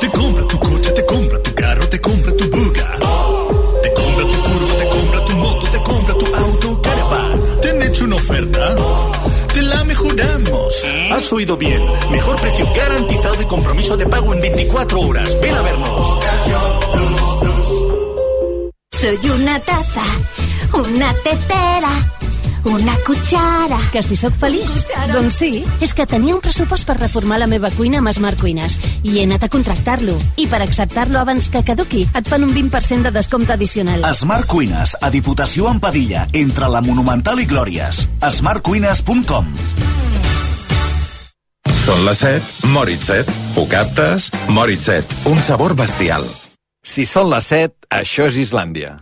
Te compra tu coche, te compra tu carro, te compra tu buga. Te compra tu furgo, te compra tu moto, te compra tu auto, caravan. ¿Te han hecho una oferta? Te la mejoramos. Has oído bien. Mejor precio garantizado y compromiso de pago en 24 horas. Ven a vernos. Soy una taza, una tetera, una cuchara. Que si sóc feliç? Doncs sí. És que tenia un pressupost per reformar la meva cuina amb Smart Cuines i he anat a contractar-lo. I per acceptar-lo abans que caduqui, et fan un 20% de descompte addicional. Smart Cuines, a Diputació en Padilla, entre la Monumental i Glòries. smartcuines.com Són les 7, Moritz 7. Ho captes? Moritz 7. Un sabor bestial. Si són les 7, això és Islàndia.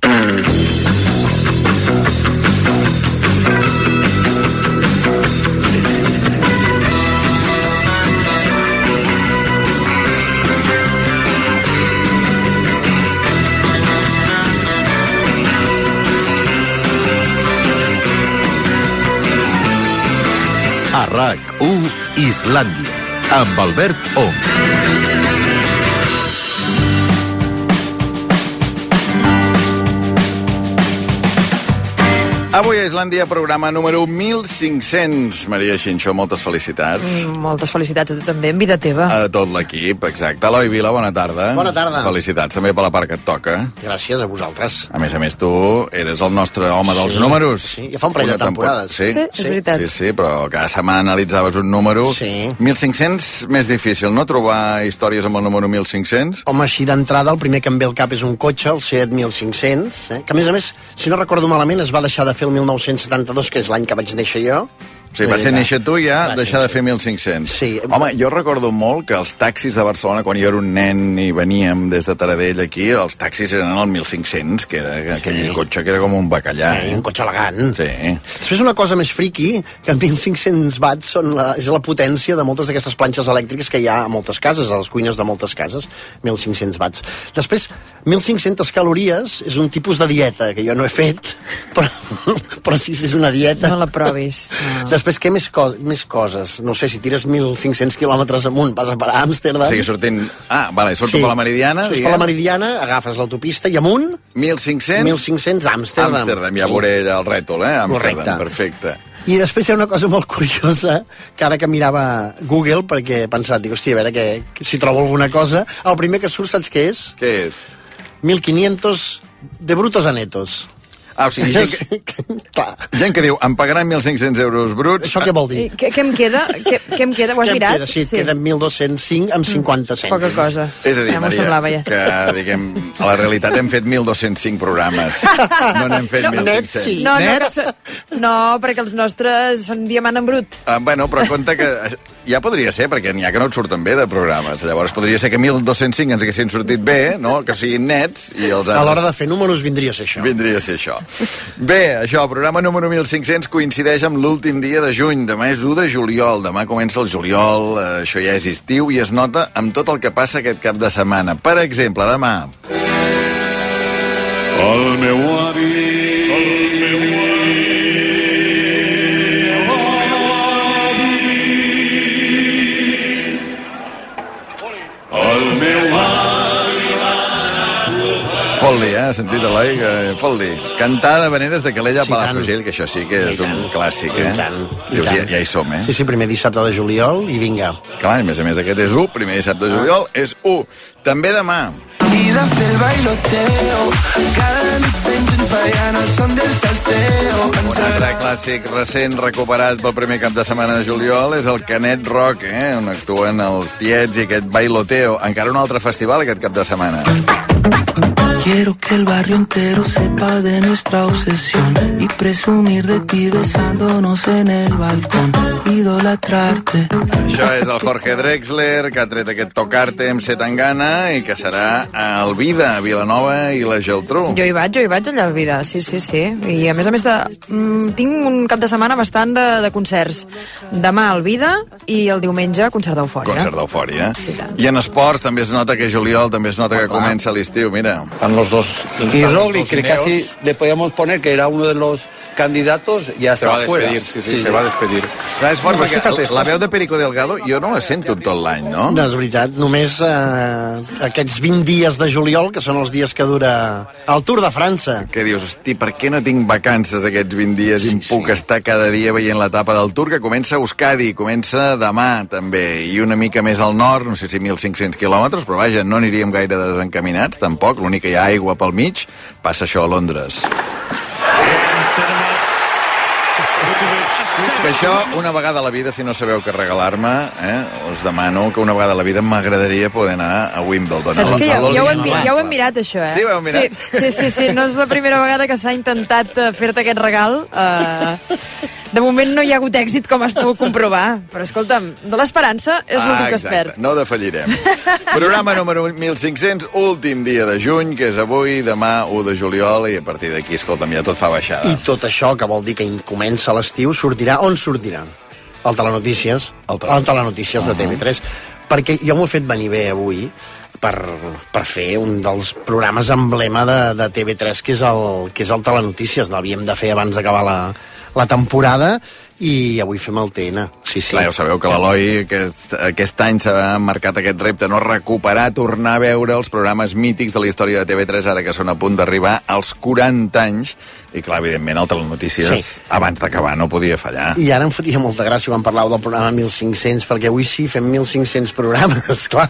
A RAC1 Islàndia, amb Albert Ong. Avui a Islàndia, programa número 1500. Maria Xinxó, moltes felicitats. Mm, moltes felicitats a tu també, en vida teva. A tot l'equip, exacte. Eloi Vila, bona tarda. Bona tarda. Felicitats també per la part que et toca. Gràcies a vosaltres. A més a més, tu eres el nostre home dels Sí, números. sí, ja fa un parell de temporades. Sí, Sí, és veritat. Sí, sí, però cada setmana analitzaves un número. Sí. 1500, més difícil, no? Trobar històries amb el número 1500. Home, així d'entrada, el primer que em ve al cap és un cotxe, el Seat 1500, eh? que a més a més, si no recordo malament, es va deixar de fer el 1972, que és l'any que vaig néixer jo. O sigui, va ser néixer tu i ja Va deixar de fer 1.500. Sí. Home, jo recordo molt que els taxis de Barcelona, quan jo era un nen i veníem des de Taradell aquí, els taxis eren el 1.500, que era aquell cotxe que era com un bacallà. Sí, eh? un cotxe elegant. Sí. Després una cosa més friqui, que 1.500 watts són la, és la potència de moltes d'aquestes planxes elèctriques que hi ha a moltes cases, a les cuines de moltes cases, 1.500 watts. Després, 1.500 calories és un tipus de dieta que jo no he fet, però, però sí és una dieta. No la provis. No. Després, què més, co més coses? No sé, si tires 1.500 quilòmetres amunt, vas a parar a Amsterdam... O sigui, sortint... Ah, vale, surto per la Meridiana. Surts per la Meridiana, agafes l'autopista i amunt... 1.500? 1.500 Amsterdam. Amsterdam, ja Sí. veuré el rètol, eh? Amsterdam, Correcte. perfecte. I després hi ha una cosa molt curiosa, que ara que mirava Google, perquè he pensat, dic, hòstia, a veure que, que si trobo alguna cosa, el primer que surt, saps què és? Què és? 1.500 de brutos a netos. Ah, o sigui, gent que, gent que diu, em pagaran 1.500 euros bruts. Això què vol dir? I què, què em queda? Què, què em queda? Ho has Què mirat? Queda? Sí, sí. queden 1.205 amb 50 cèntims. Poca cosa. És a dir, ja Maria, semblava ja. que, diguem, a la realitat hem fet 1.205 programes. No n'hem fet No, 1.500. net sí. No, no, Net? no, perquè els nostres són diamant en brut. Ah, bueno, però compte que ja podria ser, perquè n'hi ha que no et surten bé de programes. Llavors podria ser que 1.205 ens haguessin sortit bé, no? que siguin nets, i els A l'hora altres... de fer números vindria a ser això. Vindria a ser això. Bé, això, el programa número 1500 coincideix amb l'últim dia de juny. Demà és 1 de juliol. Demà comença el juliol. eh, Això ja és estiu i es nota amb tot el que passa aquest cap de setmana. Per exemple, demà... El meu avi, el meu avi, el Fot-li, eh? Sentit, Eloi? Que- Fot-li. Cantar de veneres de Calella Sí, a Palafrugell, que això sí que és un clàssic, eh? I tant, i Dius, tant. ja, ja hi som, eh? Sí, sí, primer dissabte de juliol i vinga. Clar, a més a més, aquest és 1, primer dissabte de juliol, és 1. També demà. Vida del bailoteo Cada nit penjants ballant el son del salseo Un altre clàssic recent recuperat pel primer cap de setmana de juliol és el Canet Rock, eh? on actuen els tiets i aquest bailoteo. Encara un altre festival aquest cap de setmana. Quiero que el barrio entero sepa de nuestra obsesión Y presumir de ti besándonos en el balcón Idolatrarte Això és el Jorge Drexler, que ha tret aquest Tocarte amb Setangana i que serà a Alvida, a Vilanova i la Geltrú. Jo hi vaig, jo hi vaig allà al Vida, sí, sí, sí. I a més a més de, mm, tinc un cap de setmana bastant de, de concerts. Demà al Vida i el diumenge concert d'Eufòria. Concert d'eufòria. Sí, tant. I en esports també es nota que juliol, també es nota que comença l'estiu, mira. En los dos. Y Roglic, que casi le podíamos poner que era uno de los candidatos, ya Se está va a fuera. despedir, sí, sí, se va a despedir. Clar, és fort, No, perquè fíjate, la veu de Perico Delgado jo no la sento tot l'any, no? No, és veritat, només eh, aquests 20 dies de juliol, que són els dies que dura el Tour de França. Que dius, hosti, per què no tinc vacances aquests 20 dies i em puc estar cada dia veient l'etapa del Tour, que comença a Euskadi, comença demà, també, i una mica més al nord, no sé si 1.500 quilòmetres, però vaja, no aniríem gaire desencaminats, tampoc, l'únic que hi ha aigua pel mig, passa això a Londres. Que això, una vegada a la vida, si no sabeu què regalar-me, eh, us demano que una vegada a la vida m'agradaria poder anar a Wimbledon. Saps que ja, ja, ho hem, ja ho hem mirat, això, eh? Sí, ho mirat? Sí, sí, sí, sí. no és la primera vegada que s'ha intentat eh, fer-te aquest regal. Eh, de moment no hi ha hagut èxit, com has pogut comprovar. Però, escolta'm, de l'esperança és l'últim que es exacte. perd. No defallirem. Programa número 1500, últim dia de juny, que és avui, demà, 1 de juliol, i a partir d'aquí, escolta'm, ja tot fa baixada. I tot això, que vol dir que comença l'estiu, sortirà... On sortirà? Al Telenotícies. Al Telenotícies de TV3. Perquè jo m'ho he fet venir bé avui per, per fer un dels programes emblema de, de TV3, que és el, que és el Telenotícies. L'havíem de fer abans d'acabar la, la temporada i avui fem el TN. Sí, sí. Clar, ja ho sabeu que l'Eloi aquest, aquest any s'ha marcat aquest repte, no recuperar, tornar a veure els programes mítics de la història de TV3, ara que són a punt d'arribar als 40 anys, i clar, evidentment, el Telenotícies, Sí. abans d'acabar, no podia fallar. I ara em fotia molta gràcia quan parlàveu del programa 1500, perquè avui sí fem 1500 programes, clar.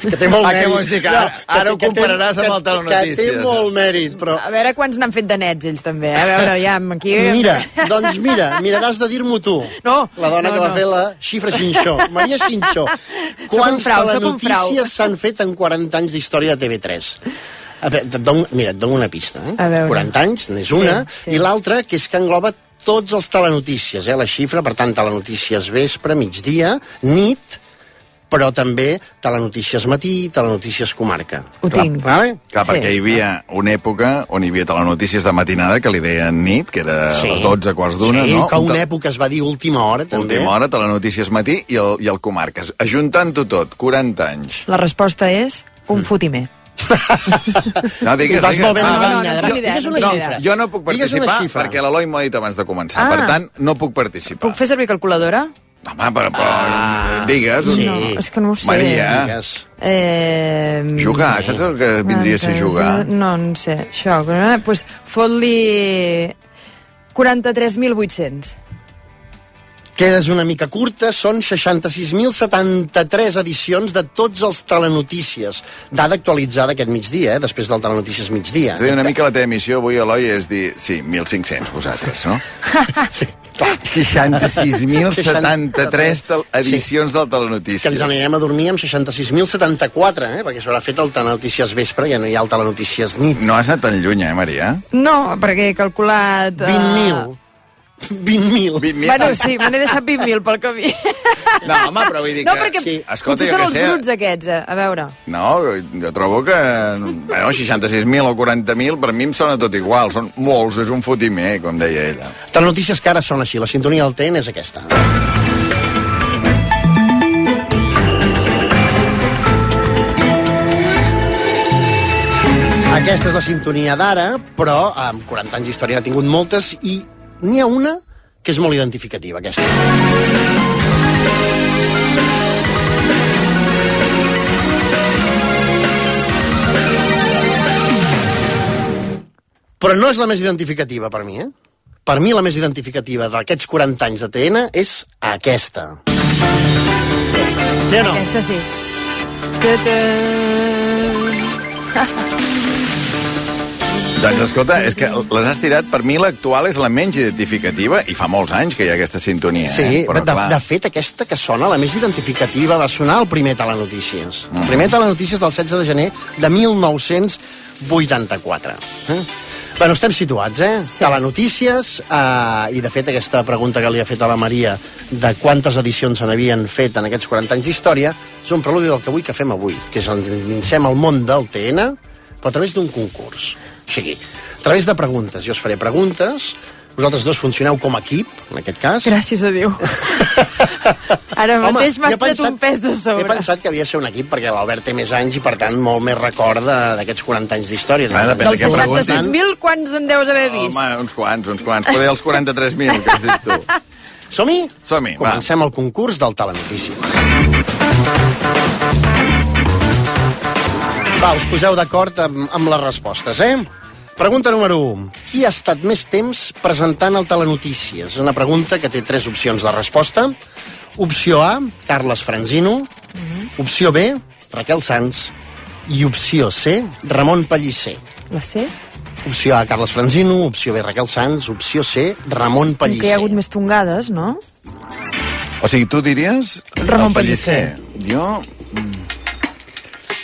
Que té molt Ah, què mèrit. vols dir, que No, ara- ara ho té- que compararàs amb el que- Que Telenotícies. té molt mèrit, però... A veure quants n'han fet de nets, ells, també. eh? A veure, ja, aquí... Mira, doncs mira, miraràs de dir-m'ho tu. No, La dona no, que va no. fer la xifra Xinxó. Maria Xinxó. Quants frau. telenotícies s'han fet en 40 anys d'història de TV3? A veure, et dono, mira, et dono una pista. Eh? A veure. 40 anys, n'és Sí, una, sí. i l'altra, que és que engloba tots els telenotícies, eh? la xifra, per tant, telenotícies vespre, migdia, nit, però també telenotícies matí, telenotícies comarca. Ho tinc. Vale? Clar, Sí. perquè hi havia una època on hi havia telenotícies de matinada que li deien nit, que era a les 12, quarts d'una, sí, no? que Un una època es va dir última hora, també. Última hora, telenotícies matí i el, i el comarques. Ajuntant-ho tot, 40 anys. La resposta és un fotimer. No, digues, digues. molt bé No, no, vinya. no, no, Digues no, una no, xifra. Jo no puc participar perquè l'Eloi m'ho ha dit abans de començar. Ah. Per tant, no puc participar. Puc fer servir calculadora? Home, però, però ah, digues. sí. No, és que no ho sé. Maria, Digues. Eh, jugar, saps el que vindria a ser jugar? No, no sé. Això, doncs pues, fot-li 43.800. Quedes una mica curta, són 66.073 edicions de tots els telenotícies. Dada actualitzada aquest migdia, eh? després del telenotícies migdia. És a dir, una mica la teva missió avui, Eloi, és dir, sí, 1.500 vosaltres, no? Sí, clar. 66.073 tel- edicions del Que Telenotícies. ens anirem a dormir amb 66.074, eh? perquè s'haurà fet el telenotícies vespre, ja no hi ha el telenotícies nit. No has anat tan lluny, eh, Maria? No, perquè he calculat... eh, 20.000. 20.000. 20.000. Bueno, sí, me n'he deixat 20.000 pel camí. No, home, però vull dir No, que... perquè sí. Escolta, potser són els sé... bruts aquests, eh? a veure. No, jo trobo que... Bueno, 66.000 o 40.000 per mi em sona tot igual. Són molts, és un fotimer, com deia ella. Telenotícies que ara són així, la sintonia del TN és aquesta. Aquesta és la sintonia d'ara, però amb 40 anys d'història n'ha tingut moltes i n'hi ha una que és molt identificativa, aquesta. Però no és la més identificativa per mi, eh? Per mi la més identificativa d'aquests 40 anys de TN és aquesta. Sí o no? Aquesta sí. Ta-ta. Doncs escolta, és que les has tirat, per mi l'actual és la menys identificativa i fa molts anys que hi ha aquesta sintonia. Sí, eh? Però, de, clar, de fet, aquesta que sona, la més identificativa, va sonar al primer Telenotícies. Mm. El primer Telenotícies del 16 de gener de 1984. Eh? Bueno, estem situats, eh? Sí. Telenotícies, eh, i de fet aquesta pregunta que li ha fet a la Maria de quantes edicions se n'havien fet en aquests 40 anys d'història, és un preludi del que vull que fem avui, que és ens al món del TN, però a través d'un concurs. O sigui, a través de preguntes. Jo us faré preguntes, Vosaltres dos funcioneu com a equip, en aquest cas. Gràcies a Déu. Ara mateix m'has tret pensat- un pes de sobre. He pensat que havia de ser un equip perquè l'Albert té més anys i, per tant, molt més record d'aquests 40 anys d'història. Ah, Dels què preguntis. 66.000, quants en deus haver vist? Home, uns quants, uns quants. Poder els 43.000, que has dit tu. Som-hi? Som-hi, va. Comencem el concurs del Telenotícies. Va, us poseu d'acord amb, amb les respostes, eh? Pregunta número 1. Qui ha estat més temps presentant el Telenotícies? És una pregunta que té tres opcions de resposta. Opció A, Carles Franzino. Opció B, Raquel Sanz. I opció C, Ramon Pellicer. La C? Opció A, Carles Franzino. Opció B, Raquel Sanz. Opció C, Ramon Com que hi Pellicer. ha hagut més tongades, no? O sigui, tu diries... Ramon el Pellicer. Jo... mm,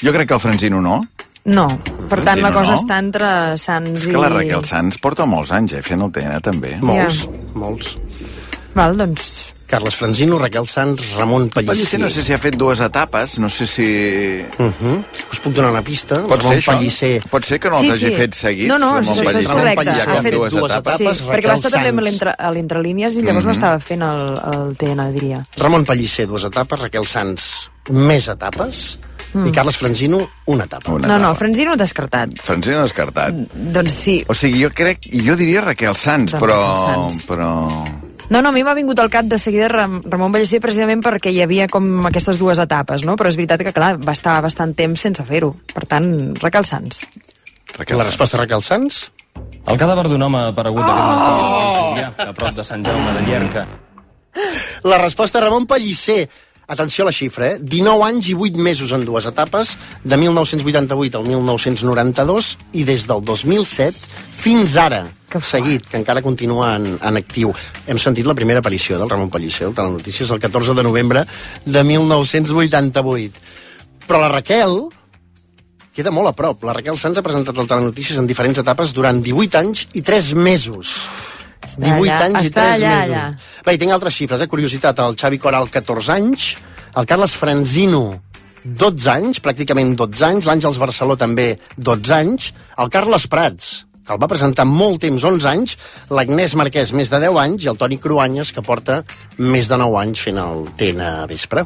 Jo crec que el Francino no. No. Per tant, la cosa no? està entre Sants És i... que la Raquel Sanz porta molts anys, eh, fent el TN, també. Molts, Ja. molts. Val, doncs... Carles Franzino, Raquel Sanz, Ramon Pellicer. Pellicer no sé si ha fet dues etapes, no sé si... Uh -huh. Us puc donar una pista? Pot ser Ramon això? Pellicer. Pot ser que no Sí, els hagi sí. fet seguits, No, no, Ramon això és Pellicer. correcte. Ja Ha com fet dues dues etapes. etapes. Sí, Raquel perquè va estar també a l'entre- a l'entrelínies i llavors Mhm. no estava fent el, el TN, diria. Ramon Pellicer, dues etapes. Raquel Sanz, més etapes. I Carles Franzino, una etapa. Una No, no, etapa. Franzino descartat. Francino descartat. Doncs sí. O sigui, jo crec... Jo diria Raquel Sanz, Doncs però... Raquel Sanz. però... No, no, a mi m'ha vingut al cap de seguida Ram Ramon Pellicer precisament perquè hi havia com aquestes dues etapes, no? Però és veritat que, clar, va estar bastant temps sense fer-ho. Per tant, Raquel Sanz. Raquel La resposta Raquel Sanz? El cadàver d'un home aparegut aquest matí al Julià, a prop de Sant Jaume de Llierca. La resposta Ramon Pellicer. Atenció a la xifra, eh? 19 anys i 8 mesos en dues etapes, de 1988 al 1992, i des del 2007 fins ara, Que seguit, que encara continua en, en actiu. Hem sentit la primera aparició del Ramon Pellicer, el Telenotícies, el 14 de novembre de 1988. Però la Raquel queda molt a prop. La Raquel Sanz ha presentat el Telenotícies en diferents etapes durant 18 anys i 3 mesos. 18 allà, anys i està 3 allà, mesos. allà. Bé, i tinc altres xifres, eh? Curiositat, el Xavi Coral, 14 anys, el Carles Franzino, 12 anys, pràcticament 12 anys, l'Àngels Barceló també 12 anys, el Carles Prats, que el va presentar molt temps, 11 anys, l'Agnès Marquès, més de 10 anys, i el Toni Cruanyes, que porta més de 9 anys fent el TN vespre.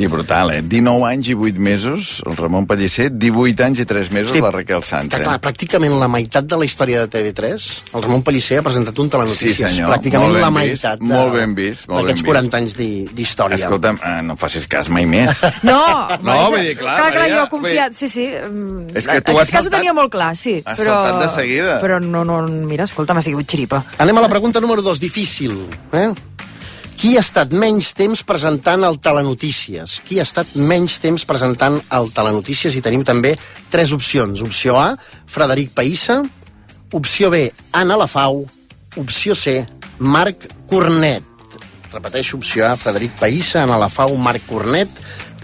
Hosti, brutal, eh? 19 anys i 8 mesos, el Ramon Pellicer, 18 anys i 3 mesos, Hosti, la Raquel Sanz, Que, eh? clar, pràcticament la meitat de la història de TV3, el Ramon Pellicer ha presentat un telenotícies. Sí, senyor. Pràcticament la vist, meitat de- molt ben vist, molt d'aquests ben vist. 40 anys d'hi- d'història. Escolta'm, eh, no facis cas mai més. No, No, vull dir, clar, clar, clar Maria, jo he confiat, sí, sí. mm, És que tu en has aquest cas ho saltat- tenia molt clar, sí. has però, saltat de seguida. Però no, no, mira, escolta, m'ha sigut xiripa. Anem a la pregunta número 2, difícil. Eh? Qui ha estat menys temps presentant el Telenotícies? Qui ha estat menys temps presentant el Telenotícies? I tenim també tres opcions. Opció A, Frederic Païssa. Opció B, Anna Lafau. Opció C, Marc Cornet. Repeteixo, opció A, Frederic Païssa, Anna Lafau, Marc Cornet.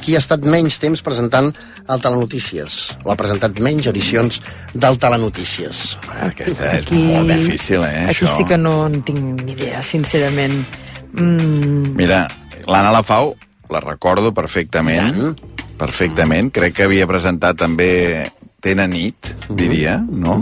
Qui ha estat menys temps presentant el Telenotícies? O ha presentat menys edicions del Telenotícies? Aquesta és molt difícil, eh, Aquí això. sí que no en tinc ni idea, sincerament. Mm, Mira, l'Anna Lafau la recordo perfectament, perfectament. Crec que havia presentat també Tena nit, diria, no?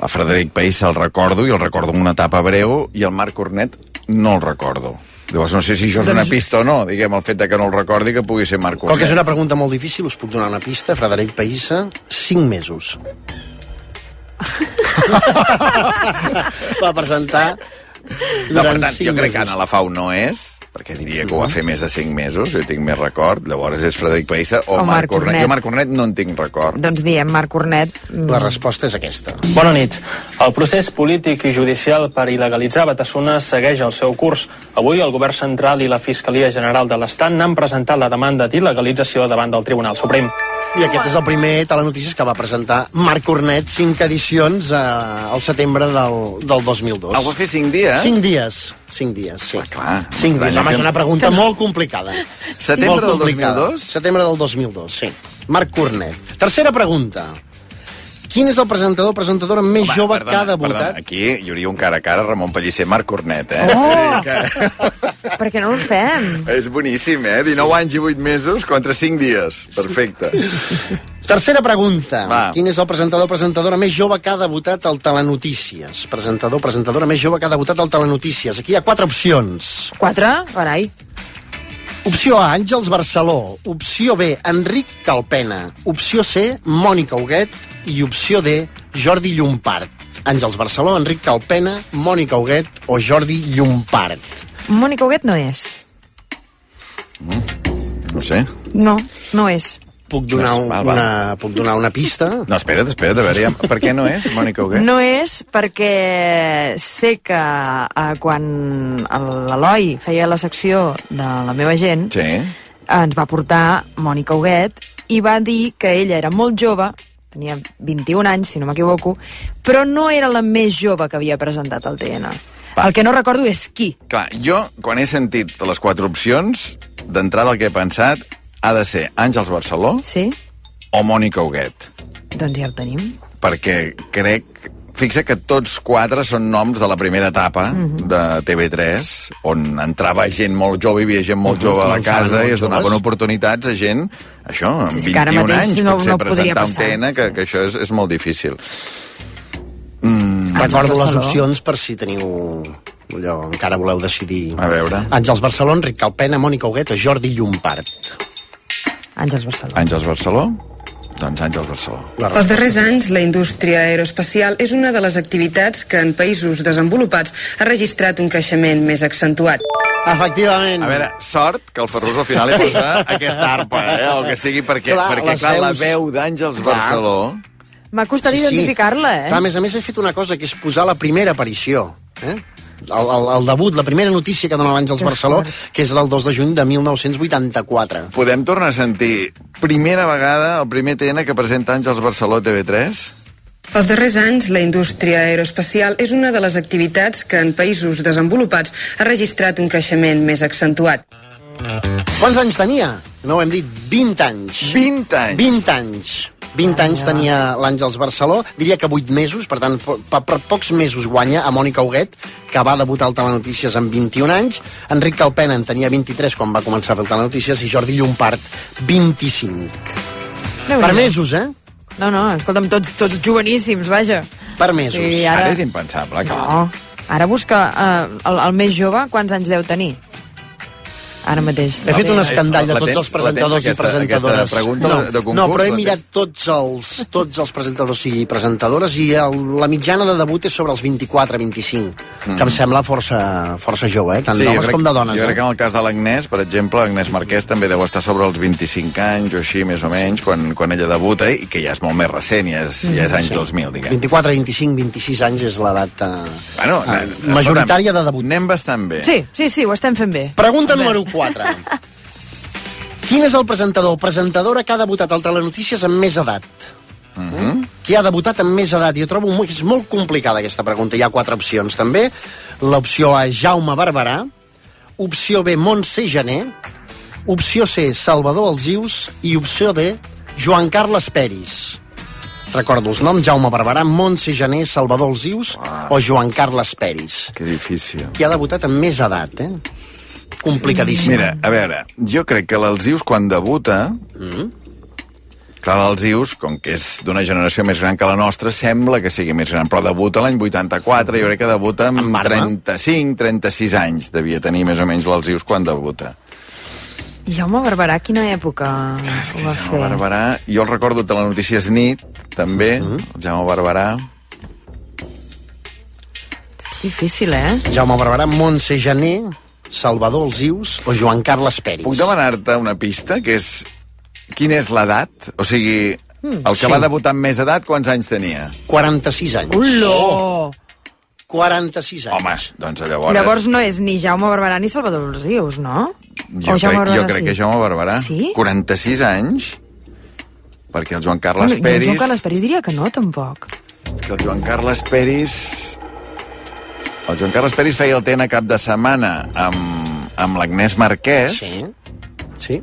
A Frederic País el recordo, i el recordo en una etapa breu, i el Marc Cornet no el recordo. Llavors no sé si això és una Doncs- pista o no, diguem, el fet de que no el recordi que pugui ser Marc Com que Cornet. és una pregunta molt difícil, us puc donar una pista. Frederic Païssa, 5 mesos. Va presentar No, per tant, jo crec que. Anna Lafau no és, perquè diria que ho va fer més de 5 mesos, jo tinc més record, llavors és Frederic Païssa o, O Marc Marc Cornet. Cornet. Jo Marc Cornet no en tinc record. doncs diem Marc Cornet. mm, La resposta és aquesta. Bona nit. El procés polític i judicial per il·legalitzar Batasuna segueix el seu curs. Avui el govern central i la Fiscalia General de l'Estat n'han presentat la demanda d'il·legalització davant del Tribunal Suprem. I aquest és el primer telenotícies que va presentar Marc Cornet, 5 edicions eh, al setembre del, del 2002. Ah, ho va fer 5 dies? 5 dies, 5 dies, sí. clar. 5 dies, home, és una pregunta molt complicada. Setembre Molt del complicada. 2002? Setembre del 2002, sí. Marc Cornet. Tercera pregunta. Quin és el presentador o presentadora més Home, jove perdona, que ha debutat? Perdona, aquí hi hauria un cara a cara Ramon Pellicer, Marc Cornet, eh? Oh! Que Per què no el fem? és boníssim, eh? 19 anys i 8 mesos contra 5 dies. Perfecte. Tercera pregunta. Va. Quin és el presentador o presentadora més jove que ha debutat al Telenotícies? Presentador o presentadora més jove que ha debutat al Telenotícies. Aquí hi ha quatre opcions. Quatre? Carai. Opció A, Àngels Barceló. Opció B, Enric Calpena. Opció C, Mònica Huguet. I opció D, Jordi Llompart. Àngels Barceló, Enric Calpena, Mònica Huguet o Jordi Llompart. Mònica Huguet no és. No sé. No, no és. Puc donar, un, Val, val. una, puc donar una pista? No, espera't, espera't, a veure, ja, per què no és, Mònica Huguet? No és perquè sé que eh, quan l'Eloi feia la secció de la meva gent, Sí. ens va portar Mònica Huguet i va dir que ella era molt jove, tenia 21 anys, si no m'equivoco, però no era la més jove que havia presentat el TN. Va. El que no recordo és qui. Clar, jo, quan he sentit les quatre opcions, d'entrada el que he pensat ha de ser Àngels Barceló Sí? o Mònica Huguet. Doncs ja ho tenim. Perquè crec... Fixa que tots quatre són noms de la primera etapa Mhm. de TV3, on entrava gent molt jove, hi havia gent molt Mhm, jove a la casa i es donaven oportunitats a gent, això, amb Sí, sí, que ara 21 mateix anys, no- potser no presentar un TN, que, sí. que això és, és molt difícil. Recordo les opcions per si teniu... Allò, encara voleu decidir. A veure. Àngels Barceló, Enric Calpena, Mònica Huguet o Jordi Llompart. Àngels Barceló. Àngels Barceló? Doncs Àngels Barceló. La Els darrers anys, la indústria aeroespacial és una de les activitats que en països desenvolupats ha registrat un creixement més accentuat. Efectivament. A veure, sort que el Ferrus al final hi posa aquesta arpa, eh? o que sigui perquè, Clar, perquè clar, la veus- veu d'Àngels. Barceló... M'ha costat identificar-la, eh? Clar, a més a més, he fet una cosa, que és posar la primera aparició. Eh? El, el, el debut, la primera notícia que dona l'Àngels Barceló, que és del 2 de juny de 1984. Podem tornar a sentir primera vegada el primer TN que presenta Àngels Barceló a TV3? Els darrers anys, la indústria aeroespacial és una de les activitats que en països desenvolupats ha registrat un creixement més accentuat. Quants anys tenia? No ho hem dit, 20 anys. 20 anys? 20 anys. 20 anys tenia l'Àngels Barceló, diria que 8 mesos, per tant, per, per pocs mesos guanya a Mònica Huguet, que va debutar al Telenotícies amb 21 anys, Enric Calpena en tenia 23 quan va començar a fer el Telenotícies, i Jordi Llompart, 25. Per Déu-n'hi-do. mesos, eh? No, no, escolta'm, tots, tots joveníssims, vaja. Per mesos. Sí, Ara, ara... és impensable, clar. No, ara busca eh, el, el més jove, quants anys deu tenir? Ara mateix. He fet un escandall de tots els presentadors i presentadores. aquesta no, de- de concurs, no, però he mirat tots els, tots els presentadors i presentadores i el, la mitjana de debut és sobre els 24-25, que em sembla força, força jove, eh? tant jo d'homes com de dones. Jo crec que eh? en el cas de l'Agnès, per exemple, Agnès Marquès també deu estar sobre els 25 anys o així, més o menys, quan, quan ella debuta, i que ja és molt més recent, ja és, ja és anys 2000, diguem. 24, 25, 26 anys és l'edat eh, Bueno, eh, escolta'm, majoritària de debut. Anem bastant bé. Sí, sí, sí, ho estem fent bé. Pregunta número 4. Quin és el presentador o presentadora que ha debutat al Telenotícies amb més edat? Mhm. Qui ha debutat amb més edat? Jo trobo molt, és molt complicada aquesta pregunta. Hi ha quatre opcions, també. L'opció A, Jaume Barberà. Opció B, Montse Gené. Opció C, Salvador Alzius. I opció D, Joan Carles Peris. Recordo els noms, Jaume Barberà, Montse Gené, Salvador Alzius o Joan Carles Peris. Que difícil. Qui ha debutat amb més edat, eh? Complicadíssim. Mira, a veure, jo crec que l'Alzius quan debuta... Mm. Clar, l'Alzius, com que és d'una generació més gran que la nostra, sembla que sigui més gran, però debuta l'any 84, jo crec que debuta amb, Amb barba? 35, 36 anys, devia tenir més o menys l'Alzius quan debuta. Jaume Barberà, quina època ho va fer? Jaume Barberà, jo el recordo de la Notícies Nit, també, Mm-hmm. el Jaume Barberà. És difícil, eh? Jaume Barberà, Montse Gené, Salvador Alzius o Joan Carles Peris. Puc demanar-te una pista, que és... Quina és l'edat? O sigui, el que sí. va debutar amb més edat, quants anys tenia? 46 anys. Ullo! 46 anys. Home, doncs llavors... Llavors no és ni Jaume Barberà ni Salvador Rius, no? Jo, O Jaume crec, jo Barberà crec sí? que Jaume Barberà. Sí? 46 anys, perquè el Joan Carles jo Peris... el Joan Carles Peris diria que no, tampoc. Que el Joan Carles Peris... El Joan Carles Peris feia el TN cap de setmana amb, amb l'Agnès Marquès. Sí. Sí.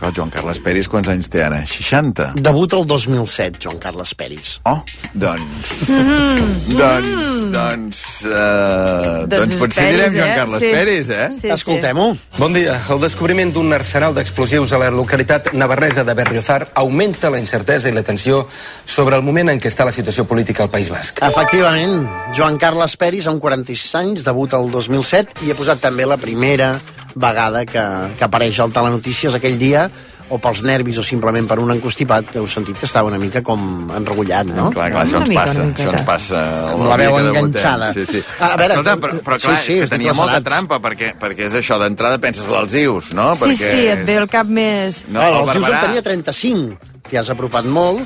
El Joan Carles Peris quants anys té ara? 60? Debuta el 2007, Joan Carles Peris. Oh, doncs... Mm. doncs, doncs... Uh, doncs, potser Peris, direm Joan eh? Carles Sí. Peris, eh? Sí, sí. Escoltem-ho. Bon dia. El descobriment d'un arsenal d'explosius a la localitat navarresa de Berriozar augmenta la incertesa i la tensió sobre el moment en què està la situació política al País Basc. Efectivament, Joan Carles Peris, amb 46 anys, debuta el 2007 i ha posat també la primera vegada que, que apareix al Telenotícies aquell dia o pels nervis o simplement per un encostipat, heu sentit que estava una mica com enregullat, no? Clar, clar, això ens passa, això ens passa. Amb la veu enganxada. Sí, sí. A veure, Escolta, però, però clar, sí, sí, és que tenia molta trampa, perquè, perquè és això, d'entrada penses als ius, no? Sí, perquè... sí, et ve el cap més... No, No, el Sius en tenia 35. T'hi has apropat molt.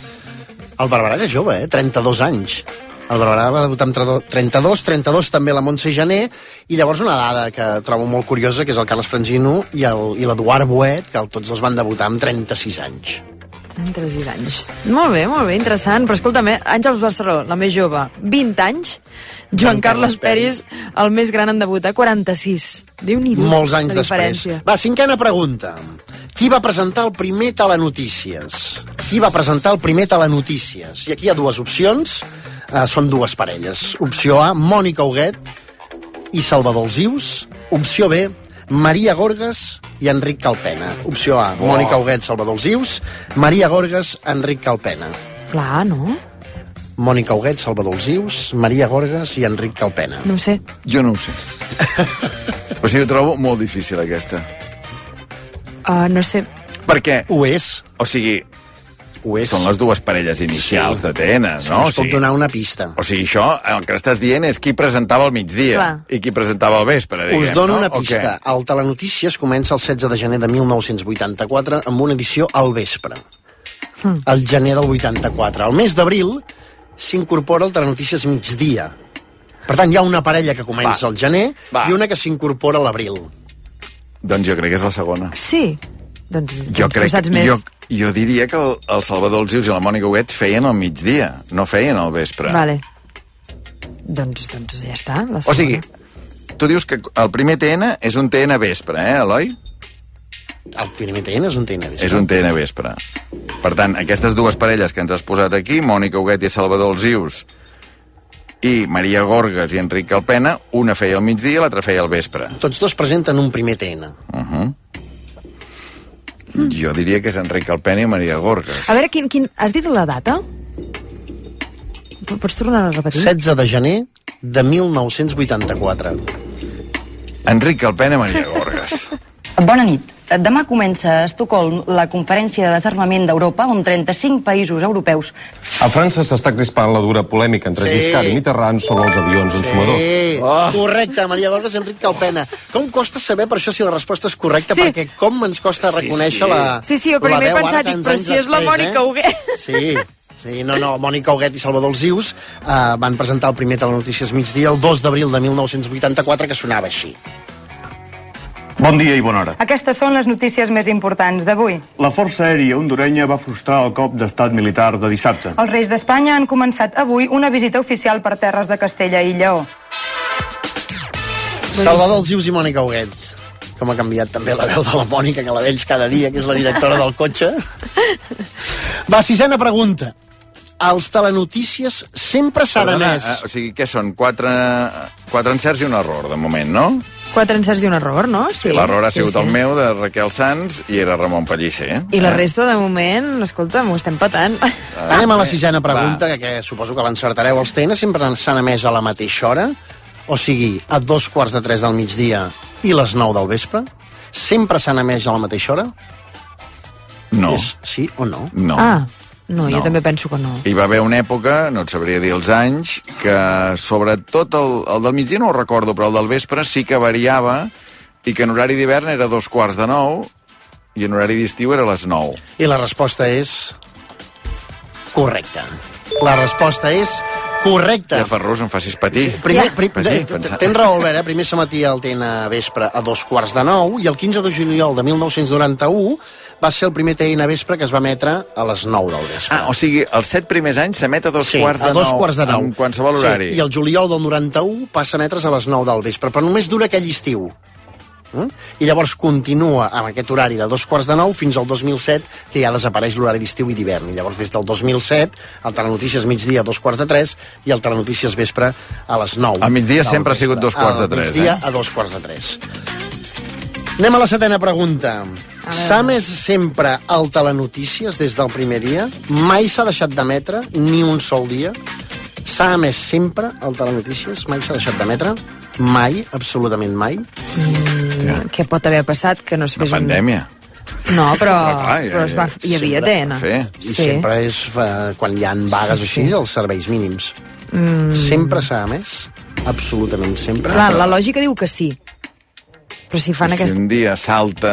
El Barberà era jove, eh? 32 anys. El Barberà va debutar amb 32, 32 també la Montse Gené, i llavors una dada que trobo molt curiosa, que és el Carles Frangino i l'Eduard Boet, que el, tots dos van debutar amb 36 anys. 36 anys. Molt bé, molt bé, interessant. Però escolta'm, eh, Àngels Barceló, la més jove, 20 anys. Joan Carles Peris, el més gran en debutar, 46. Déu-n'hi-do, Molts anys la després. diferència. Va, cinquena pregunta. Qui va presentar el primer Telenotícies? Qui va presentar el primer Telenotícies? I aquí hi ha dues opcions, uh, són dues parelles. Opció A, Mònica Huguet i Salvador Alzius. Opció B, Maria Gorgas i Enric Calpena. Opció A, Oh. Mònica Huguet, Salvador Alzius. Maria Gorgas, Enric Calpena. Clar, no? Mònica Huguet, Salvador Alzius, Maria Gorgas i Enric Calpena. No ho sé. Jo no ho sé. o sigui, ho trobo molt difícil, aquesta. Uh, no sé. Perquè... Ho és. O sigui, ho és. són les dues parelles inicials Sí. d'Atena, Sí, no? us puc donar una pista. O sigui, això, el que estàs dient és qui presentava al migdia Clar. i qui presentava al vespre, diguem, Us dono no? una pista. El Telenotícies comença el 16 de gener de 1984 amb una edició al vespre. Hmm. El gener del 84. Al mes d'abril s'incorpora el Telenotícies migdia. Per tant, hi ha una parella que comença Va. al gener Va. i una que s'incorpora a l'abril. Doncs jo crec que és la segona. Sí. Doncs, Jo doncs tu crec saps que, més. jo, jo diria que el, el Salvador Alzius i la Mònica Huguet feien al migdia, no feien al vespre. Vale. Doncs, doncs ja està. La O sigui, tu dius que el primer TN és un TN vespre, eh, Eloi? El primer TN és un TN vespre. És un TN vespre. Per tant, aquestes dues parelles que ens has posat aquí, Mònica Huguet i Salvador Alzius, i Maria Gorgas i Enric Calpena, una feia al migdia i l'altra feia al vespre. Tots dos presenten un primer TN. Uh -huh. Jo diria que és Enric Calpena i Maria Gorgas. A veure, quin, quin... has dit la data? Pots tornar a repetir? 16 de gener de 1984. Enric Calpena i Maria Gorgas. Bona nit. Demà comença a Estocolm la conferència de desarmament d'Europa, on 35 països europeus A França s'està crispant la dura polèmica entre Sí. sí. Giscard i Mitterrand sobre els avions ensumadors. Sí, oh. correcte, Maria Gorgas i Enric Calpena. Com costa saber per això si la resposta és correcta? Sí. Perquè com ens costa reconèixer sí. la Sí, sí, jo la primer he pensat, dic, però si és la Mònica eh? Huguet. Sí, sí, no, no, Mònica Huguet i Salvador Alzius uh, van presentar el primer Telenotícies migdia el 2 d'abril de 1984 que sonava així. Bon dia i bona hora. Aquestes són les notícies més importants d'avui. La Força Aèria hondurenya va frustrar el cop d'estat militar de dissabte. Els Reis d'Espanya han començat avui una visita oficial per terres de Castella i Lleó. Salvador Alzius i Mònica Huguet. Com ha canviat també la veu de la Mònica, que la veig cada dia, que és la directora del cotxe. Va, sisena pregunta. Els telenotícies sempre s'han Perdona, emès... eh, o sigui, què són? Quatre, quatre encerts i un error, de moment, no? Quatre encerts i un error, no? Sí. L'error ha sigut sí, el meu, de Raquel Sanz, i era Ramon Pellicer. Eh? I la resta, de moment, escolta, m'ho estem patant. Anem a la sisena pregunta, que, que suposo que l'encertareu. Els TN sempre s'han emès a la mateixa hora? O sigui, a dos quarts de tres del migdia i les nou del vespre? Sempre s'han emès a la mateixa hora? No. És sí o no? No. Ah, no, jo No. també penso que no. Hi va haver una època, no et sabria dir els anys, que sobretot el, el del migdia no ho recordo, però el del vespre sí que variava i que en horari d'hivern era dos quarts de nou i en horari d'estiu era a les nou. I la resposta és... correcta. La resposta és correcta. Ja, Ferrus, em facis patir. Primer, prim, Patir, eh, tens raó, Albert, eh? primer s'emetia el TN vespre a dos quarts de nou i el 15 de juliol de 1991 va ser el primer TN vespre que es va emetre a les 9 del vespre. Ah, o sigui, els set primers anys s'emet a dos Sí, quarts de a dos nou. quarts de nou. En qualsevol horari. Sí, I el juliol del 91 passa a emetre's a les 9 del vespre, però només dura aquell estiu. Eh? I llavors continua amb aquest horari de dos quarts de nou fins al 2007, que ja desapareix l'horari d'estiu i d'hivern. I llavors des del 2007, el Telenotícies migdia a dos quarts de tres i el Telenotícies vespre a les 9. A migdia sempre ha sigut vespre. dos quarts de tres, migdia eh? a dos quarts de tres. Anem a la setena pregunta. S'ha més sempre al Telenotícies des del primer dia? Mai s'ha deixat d'emetre, ni un sol dia? S'ha més sempre al Telenotícies? Mai s'ha deixat d'emetre? Mai, absolutament mai? Mm, què pot haver passat que no es fes Pandèmia. un... No, però, clar, ja- però es va, hi havia TN. I sempre és eh, quan hi ha vagues Sí, així, sí. els serveis mínims. Mm. Sempre s'ha emès? Absolutament sempre? Clar, la lògica diu que sí. Però si fan si aquesta... un dia salta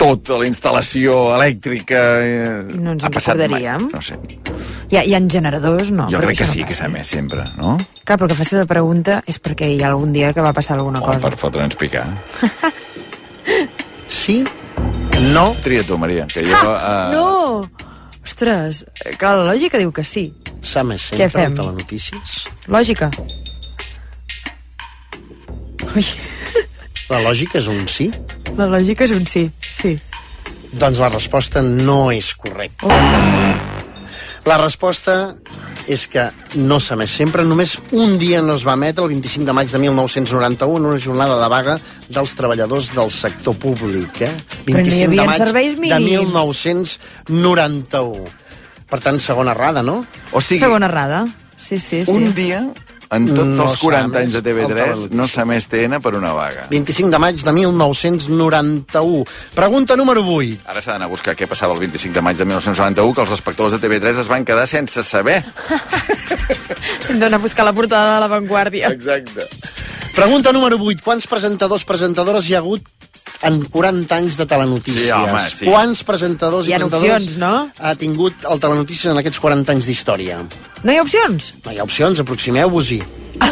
tota la instal·lació elèctrica... Eh, No ens ha en passat mai. recordaríem. No sé. Hi ha, hi ha generadors, no? jo crec que això sí no que s'ha més sempre, no? Clar, però que faci la pregunta és perquè hi ha algun dia que va passar alguna O cosa. per fotre'ns picar. Sí? No? Tria tu, Maria, que jo... Ah, no! Ostres, eh, clar, la lògica diu que sí. S'ha més Què sempre fem? al Telenotícies? Lògica. Ui, La lògica és un sí? la lògica és un sí, sí. Doncs la resposta no és correcta. La resposta és que no s'ha més sempre. Només un dia no es va emetre, el 25 de maig de 1991, una jornada de vaga dels treballadors del sector públic. Eh? Però no hi 25 de maig de mínims. 1991. Per tant, segona errada, no? O sigui, Segona errada. Sí, sí, sí. un dia, en tots No els s'ha 40 anys de el TV3, Telenotícies. no s'ha més TN per una vaga. 25 de maig de 1991. Pregunta número 8. Ara s'ha d'anar a buscar què passava el 25 de maig de 1991, que els espectadors de TV3 es van quedar sense saber. Hem d'anar a buscar la portada de La Vanguardia. Exacte. Pregunta número 8. Quants presentadors, presentadores hi ha hagut en 40 anys de telenotícies? Sí, home, sí. Quants presentadors i ha presentadores opcions, no? ha tingut el Telenotícies en aquests 40 anys d'història? No hi ha opcions? No hi ha opcions, aproximeu-vos-hi.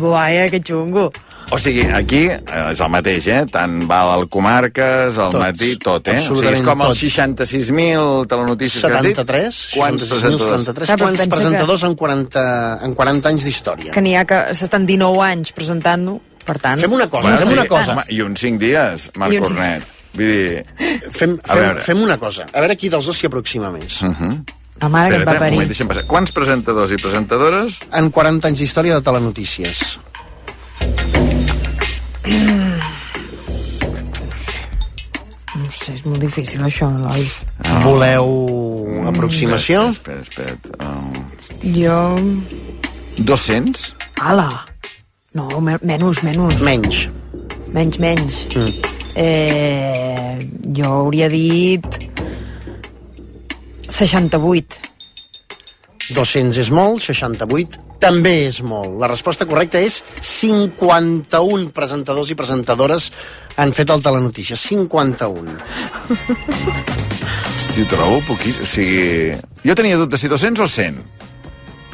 Buaia, que xungo. O sigui, aquí eh, és el mateix, eh? Tant val el Comarques, el Tots, matí, tot, eh? O sigui, és com els tots. 66.000 telenotícies que has dit. 73? Quants 66.073. presentadors? Clar, però Quants presentadors en 40, en 40 anys d'història? Que n'hi ha que s'estan 19 anys presentant-ho, per tant... Fem una cosa, Bueno, fem sí, una cosa. home, I uns 5 dies, Marc uns- Cornet. Vull dir... Fem, fem, veure. fem una cosa. A veure qui dels dos s'hi aproxima més. Uh -huh. La mare que et va parir. moment, passar. Quants presentadors i presentadores? En 40 anys d'història de telenotícies. No sé, és molt difícil això, Eloi. Ah. Voleu aproximació? Espera, espera. espera. Uh, Jo... 200? Ala! No, me menys, menys. Menys. Menys, menys. Mm. Eh, jo hauria dit... 68. 200 és molt, 68 també és molt. La resposta correcta és 51 presentadors i presentadores han fet el Telenotícies. 51. Hosti, ho trobo poquís... O sigui... Jo tenia dubte si 200 o 100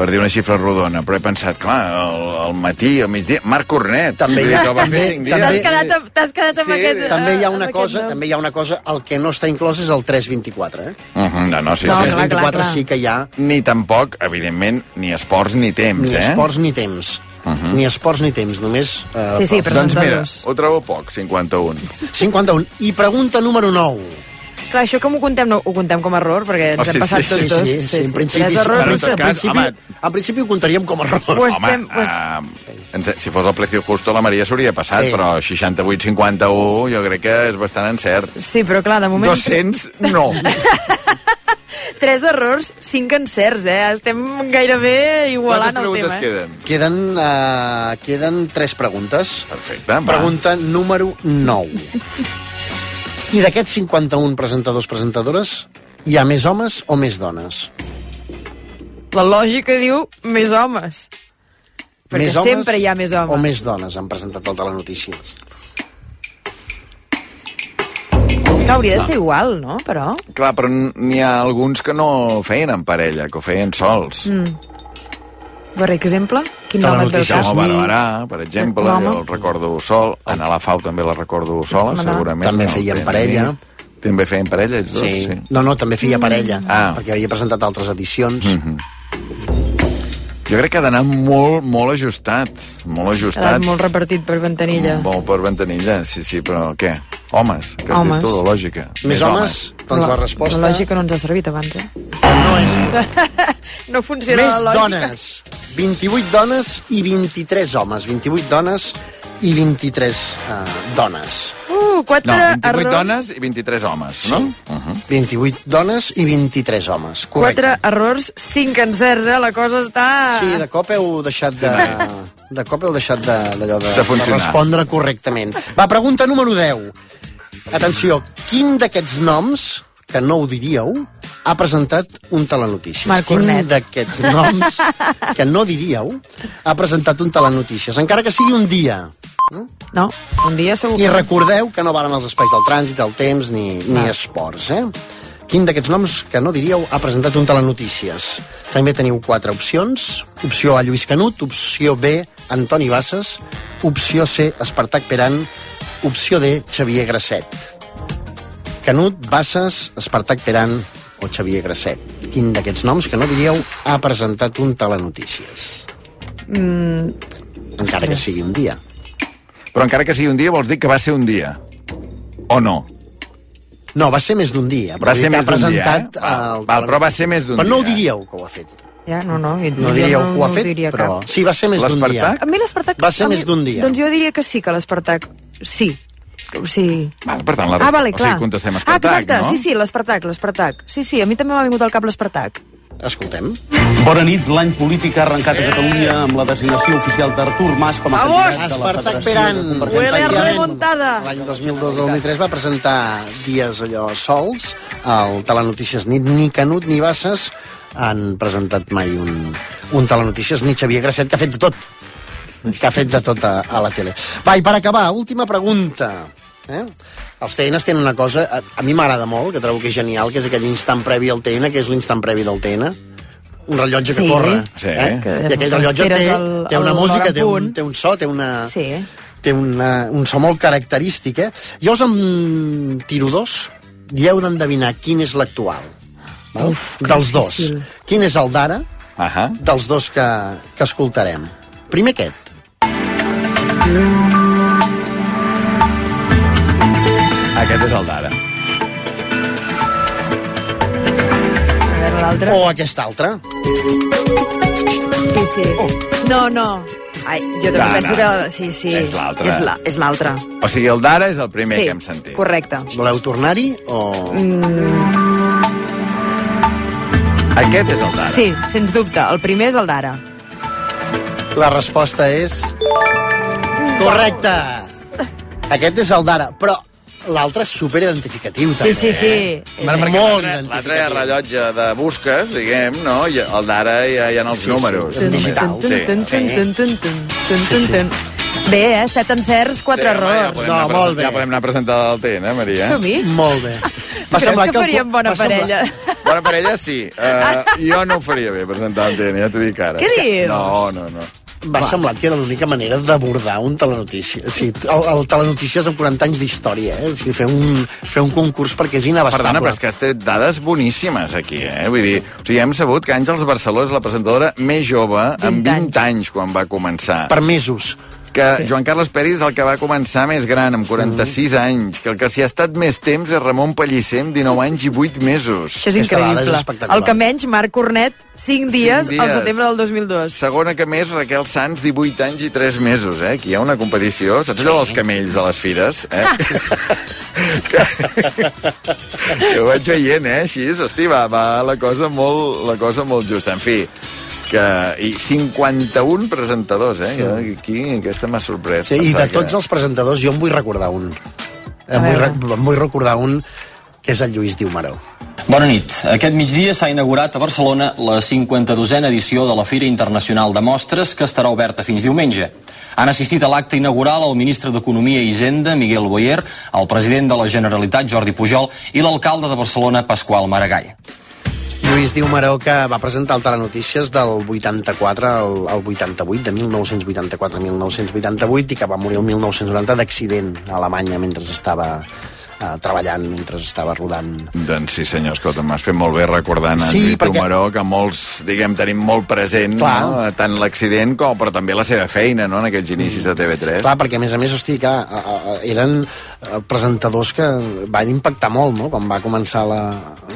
per dir una xifra rodona, però he pensat, clar, al, al matí, al migdia... Marc Cornet. També hi ha- que el va també- fer també- T'has quedat, amb- quedat amb Sí, aquest... També hi ha eh, una cosa, també hi ha una cosa, el que no està inclòs és el 324, eh? Uh -huh, no, no, sí, No, sí. clar, clar, 324 clar. sí que hi ha Ni tampoc, evidentment, ni esports ni temps, ni eh? esports ni temps. Uh -huh. Ni esports ni temps, només... Eh, Sí, sí, esports. Doncs mira, ho trobo poc, 51. 51. I pregunta número 9. Clar, això com ho contem, no, ho contem com a error, perquè ens Oh, sí, hem passat sí, tots sí, dos. sí, sí, en principi, sí. Bueno, en en, tot cas, principi, home. en principi ho contaríem com a error. Pues Home, estem- pues- uh, ens- si fos el precio justo la Maria s'hauria passat, Sí. però 68-51 jo crec que és bastant encert. Sí, però clar, de moment... 200, no. Tres errors, cinc encerts, eh? Estem gairebé Quantes igualant el preguntes tema. Eh? queden? Queden, uh, queden tres preguntes. Perfecte, va. Pregunta número 9. I d'aquests 51 presentadors presentadores, hi ha més homes o més dones? La lògica diu més homes. Perquè més homes sempre hi ha més homes. O més dones han presentat el Telenotícies? Que hauria de ser igual, no? Però... Clar, però n'hi ha alguns que no feien en parella, que ho feien sols. Mm. Per exemple, quin nom et ve al Telenotícies. cap? Jaume Barberà, per exemple, jo el recordo sol. Anna Lafau també la recordo sola, segurament. També feien parella. També feien parella, ells dos? Sí. No, no, també feia parella, Ah. perquè havia presentat altres edicions. Mhm. Jo crec que ha d'anar molt, molt ajustat. Molt ajustat. molt repartit per ventanilla. Molt per ventanilla, sí, sí, però què? Homes, que has Homes. dit tu, la lògica. Més homes? Doncs la resposta- La lògica no ens ha servit abans, eh? No és... no funciona Més la lògica. dones. 28 dones i 23 homes. 28 dones i 23 uh, dones. Uh, quatre No, 28 errors. dones i 23 homes, no? Uh -huh. 28 dones i 23 homes. Correcte. Quatre errors, cinc encerts, eh? La cosa està... Sí, de cop heu deixat de... De cop heu deixat de- d'allò de, De funcionar. respondre correctament. Va, pregunta número 10. Atenció, quin d'aquests noms, que no ho diríeu, ha presentat un telenotícies? Marc quin d'aquests noms, que no diríeu, ha presentat un telenotícies? Encara que sigui un dia. No, un dia segur I que... recordeu que no valen els espais del trànsit, el temps ni, ni esports, eh? Quin d'aquests noms que no diríeu ha presentat un telenotícies? També teniu quatre opcions. Opció A, Lluís Canut. Opció B, Antoni Bassas. Opció C, Espartac Peran. Opció D, Xavier Grasset. Canut, Bassas, Espartac Peran o Xavier Grasset. Quin d'aquests noms que no diríeu ha presentat un telenotícies? Mm, Encara que sigui un dia. Però encara que sigui un dia, vols dir que va ser un dia. O no? No, va ser més d'un dia. Va ser dir que més d'un dia, presentat eh? El val, però va ser més d'un Però no ho dia. diríeu, que ho ha fet. ja, no, no. jo- No diríeu que ho ha no fet, diria però... Cap. Sí, va ser més d'un dia. A mi l'Espartac... Va ser mi- més d'un dia. Doncs jo diria que sí, que l'Espartac... Sí. Sí. Val, per tant, la Ah, vale, o clar. sigui, contestem ah, Espartac, exacte, no? sí, sí, l'Espartac, l'Espartac. Sí, sí, a mi també m'ha vingut al cap l'Espartac. Escoltem. Bona nit. L'any polític ha arrencat a Catalunya amb la designació oficial d'Artur Mas com a candidat de la Espartac Federació Peran. de Huele remontada. L'any 2002-2003 va presentar dies allò sols al Telenotícies. Ni, ni Canut ni Bassas han presentat mai un, un Telenotícies, ni Xavier Grasset, que ha fet de tot. Que ha fet de tot a, a la tele. Va, i per acabar, última pregunta. Eh? Els TNs tenen una cosa, a, a mi m'agrada molt, que trobo que és genial, que és aquell instant previ al TN, que és l'instant previ del TN. Un rellotge que Sí. corre. Sí. Eh? Que I aquell rellotge té, el- té una música, té un, té un so, té una, Sí. té una, un so molt característic, eh? Jo us en tiro dos i heu d'endevinar quin és l'actual. Uf, que Dels dos. difícil. Quin és el d'ara Ahà. dels dos que, que escoltarem? Primer aquest. Aquest és el d'ara. A veure, l'altre. O aquest altre. Sí, sí. No, no. Ai, jo també penso que... Sí, sí. És l'altre. És la- És l'altre. O sigui, el d'ara és el primer sí, que hem sentit. correcte. Voleu tornar-hi o... Mm, Aquest és el d'ara. sí, sens dubte. El primer és el d'ara. La resposta és... Correcte! Aquest és el d'ara, però l'altre és superidentificatiu, Sí, també. sí, sí. Eh? Bueno, perquè Molt l'altre- L'altre identificatiu. rellotge de busques, diguem, no? I el d'ara ja hi ha els Sí, sí, números. és digital. Sí. tun, tun. Bé, eh? Set encerts, quatre Sí, ja errors. podem No, molt presen- Ja bé. podem anar a presentar el TN, Maria. Som-hi? Molt bé. Creus que faríem bona va semblar- parella? Bona parella, sí. Uh, jo no ho faria bé, presentar el TN, ja t'ho dic ara. Què dius? No, no, no. Va semblar que era l'única manera d'abordar un telenotícia. O sigui, el, el telenotícies amb 40 anys d'història, eh? O sigui, fer un, fer un concurs perquè és inabastable. Perdona, però és que has tret dades boníssimes aquí, eh? Vull dir, o sigui, hem sabut que Àngels Barceló és la presentadora més jove, amb 20 anys, quan va començar. Per mesos. Que sí. Joan Carles Peris és el que va començar més gran, amb 46 mm. anys. Que el que s'hi ha estat més temps és Ramon Pellicer, amb 19 anys i 8 mesos. Això és Aquesta és increïble. espectacular. El que menys, Marc Cornet, 5 dies, Cinc al dies. setembre del 2002. Segona que més, Raquel Sanz, 18 anys i 3 mesos, eh? Aquí hi ha una competició. Saps allò dels camells de les fires? Eh? que, que ho vaig veient, eh? Així, hosti, va, va la cosa molt, la cosa molt justa. En fi, que, i 51 presentadors, eh? Jo, aquí, aquesta m'ha sorprès. Sí, I de tots els presentadors jo en vull recordar un. Em vull, re- em vull recordar un que és el Lluís Diumaró. Bona nit. Aquest migdia s'ha inaugurat a Barcelona la 52a edició de la Fira Internacional de Mostres, que estarà oberta fins diumenge. Han assistit a l'acte inaugural el ministre d'Economia i Hisenda, Miguel Boyer, el president de la Generalitat, Jordi Pujol, i l'alcalde de Barcelona, Pasqual Maragall. Lluís Diumaró, que va presentar el Telenotícies del 84 al, al 88, de 1984 a 1988, i que va morir el 1990 d'accident a Alemanya mentre estava eh, treballant mentre estava rodant. Doncs sí, senyor, escolta, m'has fet molt bé recordant en Sí, Lluís perquè- Maró, que molts, diguem, tenim molt present Clar. no? tant l'accident com, però també la seva feina, no?, en aquells inicis de TV3. Clar, perquè a més a més, hosti, que eren eh, presentadors que van impactar molt, no?, quan va començar la,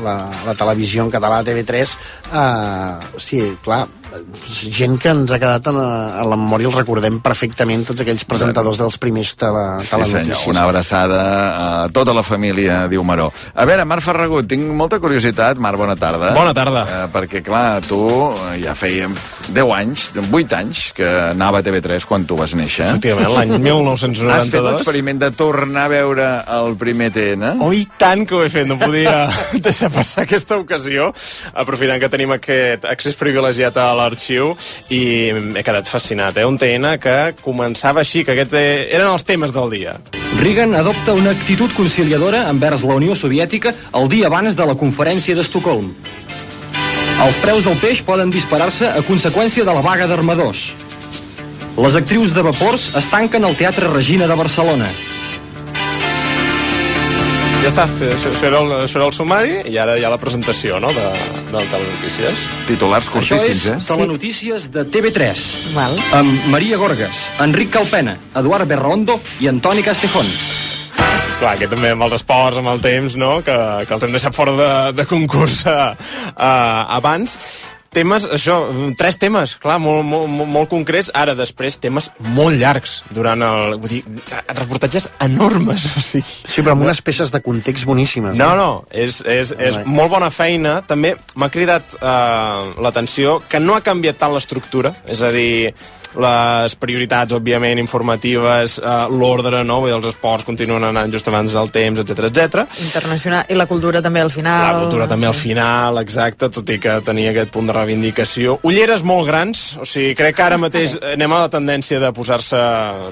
la, la televisió en català a TV3. Eh, sí, clar, gent que ens ha quedat a la, a la memòria, el recordem perfectament, tots aquells presentadors dels primers tele, Sí, senyor, telenotícies. una abraçada a tota la família, diu Maró. A veure, Marc Ferragut, tinc molta curiositat. Marc, bona tarda. Bona tarda. Eh, perquè, clar, tu eh, ja fèiem 10 anys, 8 anys, que anava a TV3 quan tu vas néixer. Efectivament, l'any Has fet 1992. l'experiment de tornar a veure el primer TN? Oh, i tant que ho he fet, no podia deixar passar aquesta ocasió, aprofitant que tenim aquest accés privilegiat a l'arxiu, i he quedat fascinat, eh? Un TN que començava així, que aquest, eh, eren els temes del dia. Reagan adopta una actitud conciliadora envers la Unió Soviètica el dia abans de la conferència d'Estocolm. Els preus del peix poden disparar-se a conseqüència de la vaga d'armadors. Les actrius de vapors es tanquen al Teatre Regina de Barcelona. Ja està, això, això, era el, això era el sumari, i ara hi ha la presentació, no?, de, del Telenotícies. Titulars Això és Telenotícies de TV3. Val. Amb Maria Gorgas, Enric Calpena, Eduard Berraondo i Antoni Castejón. Clar, que també amb els esports, amb el temps, no?, que, que els hem deixat fora de, de concurs uh, uh, abans. Temes, això, tres temes, clar, molt, molt, molt, molt concrets. Ara, després, temes molt llargs durant el... Vull dir, reportatges enormes, o sigui... Sí, però amb unes peces de context boníssimes. No, no, és, és, és Right. molt bona feina. També m'ha cridat eh, l'atenció que no ha canviat tant l'estructura, és a dir, les prioritats, òbviament, informatives, eh, l'ordre, no? Vull dir, els esports continuen anant just abans del temps, etc etc. Internacional. I la cultura també al final. La cultura també al final, exacte, tot i que tenia aquest punt de reivindicació. Ulleres molt grans, o sigui, crec que ara mateix anem a la tendència de posar-se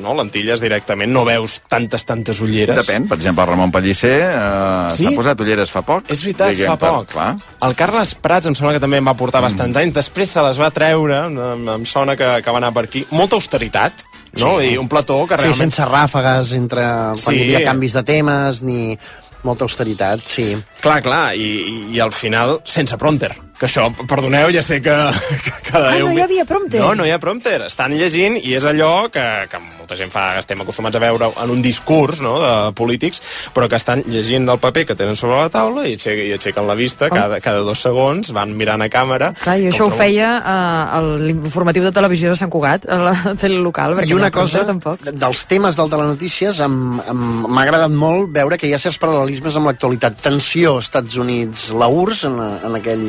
no, lentilles directament, no veus tantes, tantes ulleres. Depèn, per exemple, el Ramon Pellicer eh, Sí? s'ha posat ulleres fa poc. És veritat, Diguem, fa per- poc. clar. El Carles Prats em sembla que també en va portar bastants anys. Després se les va treure, em, em sona que, que va anar per aquí. Molta austeritat, no? Sí. I un plató que Sí, realment... sense ràfegues entre... Quan Sí. hi havia canvis de temes, ni molta austeritat, sí. Clar, clar, i, i, i al final sense prompter. Que això, perdoneu, ja sé que... que cada Ah, no hi havia prompter? No, no hi ha prompter. Estan llegint i és allò que, que molta gent fa, estem acostumats a veure en un discurs no, de polítics, però que estan llegint del paper que tenen sobre la taula i aixequen, i aixequen la vista cada, cada dos segons, van mirant a càmera. Clar, jo això ho feia uh, l'informatiu de televisió de Sant Cugat, a la tele local. perquè I una no, cosa, Tampoc. dels temes del Telenotícies, m'ha agradat molt veure que hi ha certs paral·lelismes amb l'actualitat. Tensió, Estats Units, la URSS, en, en, aquell,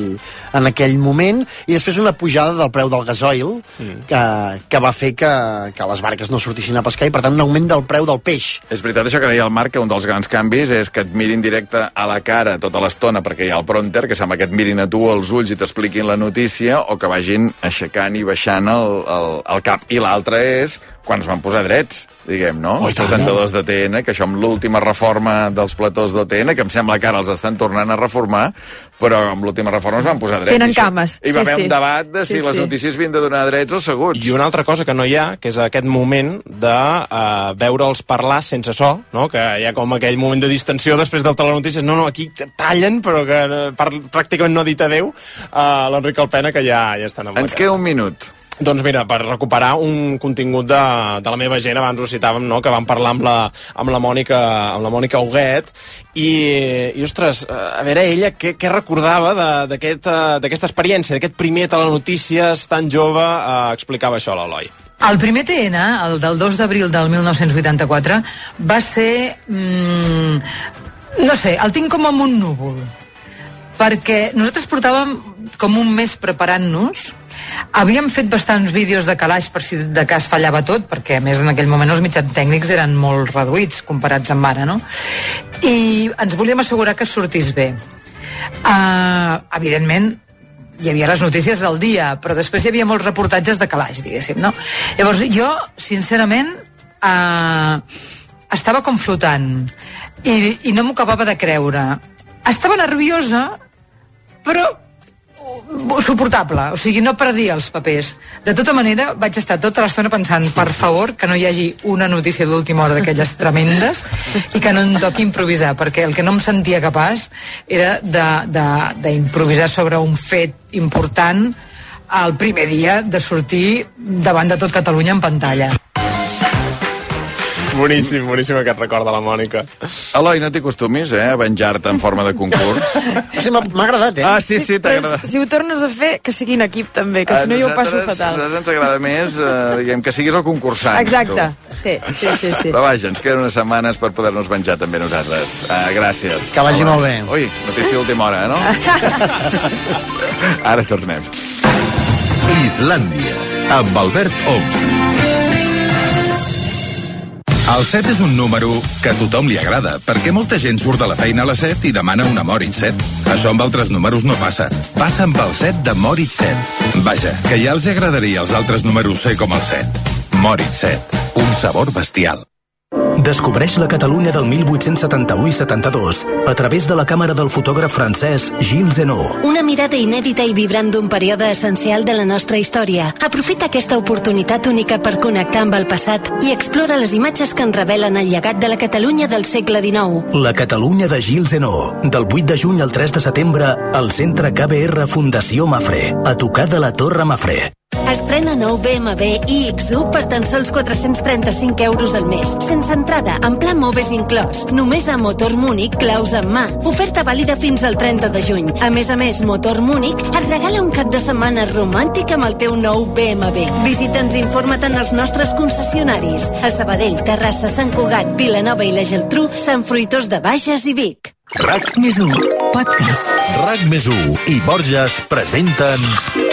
en aquell moment, i després una pujada del preu del gasoil, Mm. que, que va fer que, que les barques no sortissin a pescar, i per tant un augment del preu del peix. És veritat això que deia el Marc, que un dels grans canvis és que et mirin directe a la cara tota l'estona perquè hi ha el prompter, que sembla que et mirin a tu als ulls i t'expliquin la notícia, o que vagin aixecant i baixant el, el, el cap. I l'altre és quan es van posar drets, diguem, no? Oh, els presentadors de TN, que això amb l'última reforma dels platós de TN, que em sembla que ara els estan tornant a reformar, però amb l'última reforma es van posar drets. Tenen I això- cames, I va sí, haver sí. un debat de si Sí, les sí. notícies havien de donar drets o seguts. I una altra cosa que no hi ha, que és aquest moment de uh, veure'ls parlar sense so, no? que hi ha com aquell moment de distensió després del telenotícies. No, no, aquí tallen, però que par pràcticament no ha dit adeu a l'Enric Alpena, que ja, ja estan amb Ens la queda un minut. Doncs mira, per recuperar un contingut de, de la meva gent, abans ho citàvem, no?, que vam parlar amb la, amb la Mònica, amb la Mònica Huguet, i, i ostres, a veure, ella què, què recordava eh, d'aquesta experiència, d'aquest primer telenotícies tan jove, eh, explicava això l'Eloi. El primer TN, el del 2 d'abril del 1984, va ser... Mm, no sé, el tinc com amb un núvol. Perquè nosaltres portàvem com un mes preparant-nos, havíem fet bastants vídeos de calaix per si de cas fallava tot, perquè a més en aquell moment els mitjans tècnics eren molt reduïts comparats amb ara, no? I ens volíem assegurar que sortís bé. Uh, evidentment, hi havia les notícies del dia, però després hi havia molts reportatges de calaix, diguéssim, no? Llavors, jo, sincerament, eh, estava com flotant i, i no m'ho acabava de creure. Estava nerviosa, però suportable, o sigui, no perdia els papers. De tota manera, vaig estar tota l'estona pensant, per favor, que no hi hagi una notícia d'última hora d'aquelles tremendes i que no em toqui improvisar, perquè el que no em sentia capaç era d'improvisar sobre un fet important el primer dia de sortir davant de tot Catalunya en pantalla. Boníssim, boníssim aquest record de la Mònica. Eloi, no t'hi acostumis, eh, a venjar-te en forma de concurs. Sí, m'ha m'ha agradat, eh? Ah, sí, sí, t'ha agradat. si ho tornes a fer, que sigui en equip també, que si no jo ho passo A fatal. A nosaltres ens agrada més, eh, diguem, que siguis el concursant. Exacte, tu. sí, sí, sí, sí. Però vaja, ens queden unes setmanes per poder-nos venjar també nosaltres. Uh, gràcies. Que vagi molt bé. Ui, notícia d'última hora, no? Ara tornem. Islàndia, amb Albert Ong. El 7 és un número que a tothom li agrada, perquè molta gent surt de la feina a les 7 i demana una Moritz 7. Això amb altres números no passa. Passa amb el 7 de Moritz 7. Vaja, que ja els agradaria els altres números ser com el 7. Moritz 7, un sabor bestial. Descobreix la Catalunya del 1871 i 72 a través de la càmera del fotògraf francès Gilles Zenot. Una mirada inèdita i vibrant d'un període essencial de la nostra història. Aprofita aquesta oportunitat única per connectar amb el passat i explora les imatges que en revelen el llegat de la Catalunya del segle XIX. La Catalunya de Gilles Zenot, del 8 de juny al 3 de setembre, al centre KBR Fundació Mafre, a tocar de la Torre Mafre. Estrena nou BMW iX1 per tan sols 435 euros al mes. Sense entrada, en pla Moves inclòs. Només a Motor Múnich, claus en mà. Oferta vàlida fins al 30 de juny. A més a més, Motor Múnich et regala un cap de setmana romàntic amb el teu nou BMW. Visita'ns i informa't en els nostres concessionaris. A Sabadell, Terrassa, Sant Cugat, Vilanova i la Geltrú, Sant Fruitós de Bages i Vic. RAC més 1, podcast. RAC més 1 i Borges presenten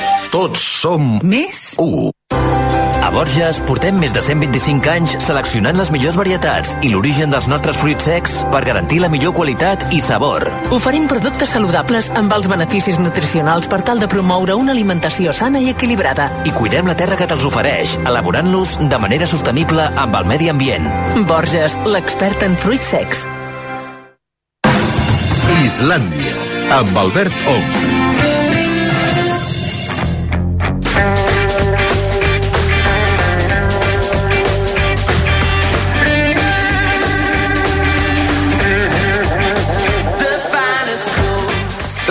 Tots som... Més? 1. A Borges portem més de 125 anys seleccionant les millors varietats i l'origen dels nostres fruits secs per garantir la millor qualitat i sabor. Oferim productes saludables amb els beneficis nutricionals per tal de promoure una alimentació sana i equilibrada. I cuidem la terra que te'ls ofereix, elaborant-los de manera sostenible amb el medi ambient. Borges, l'expert en fruits secs. Islàndia, amb Albert Ong.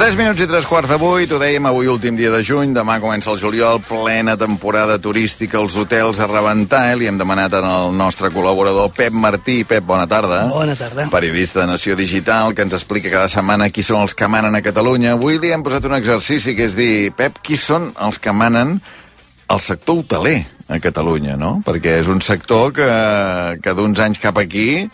Tres minuts i tres quarts de vuit, ho dèiem avui últim dia de juny, demà comença el juliol, plena temporada turística, els hotels a rebentar, eh? li hem demanat al nostre col·laborador Pep Martí. Pep, bona tarda. Bona tarda. Periodista de Nació Digital, que ens explica cada setmana qui són els que manen a Catalunya. Avui li hem posat un exercici que és dir, Pep, qui són els que manen al sector hoteler a Catalunya, no? Perquè és un sector que, que d'uns anys cap aquí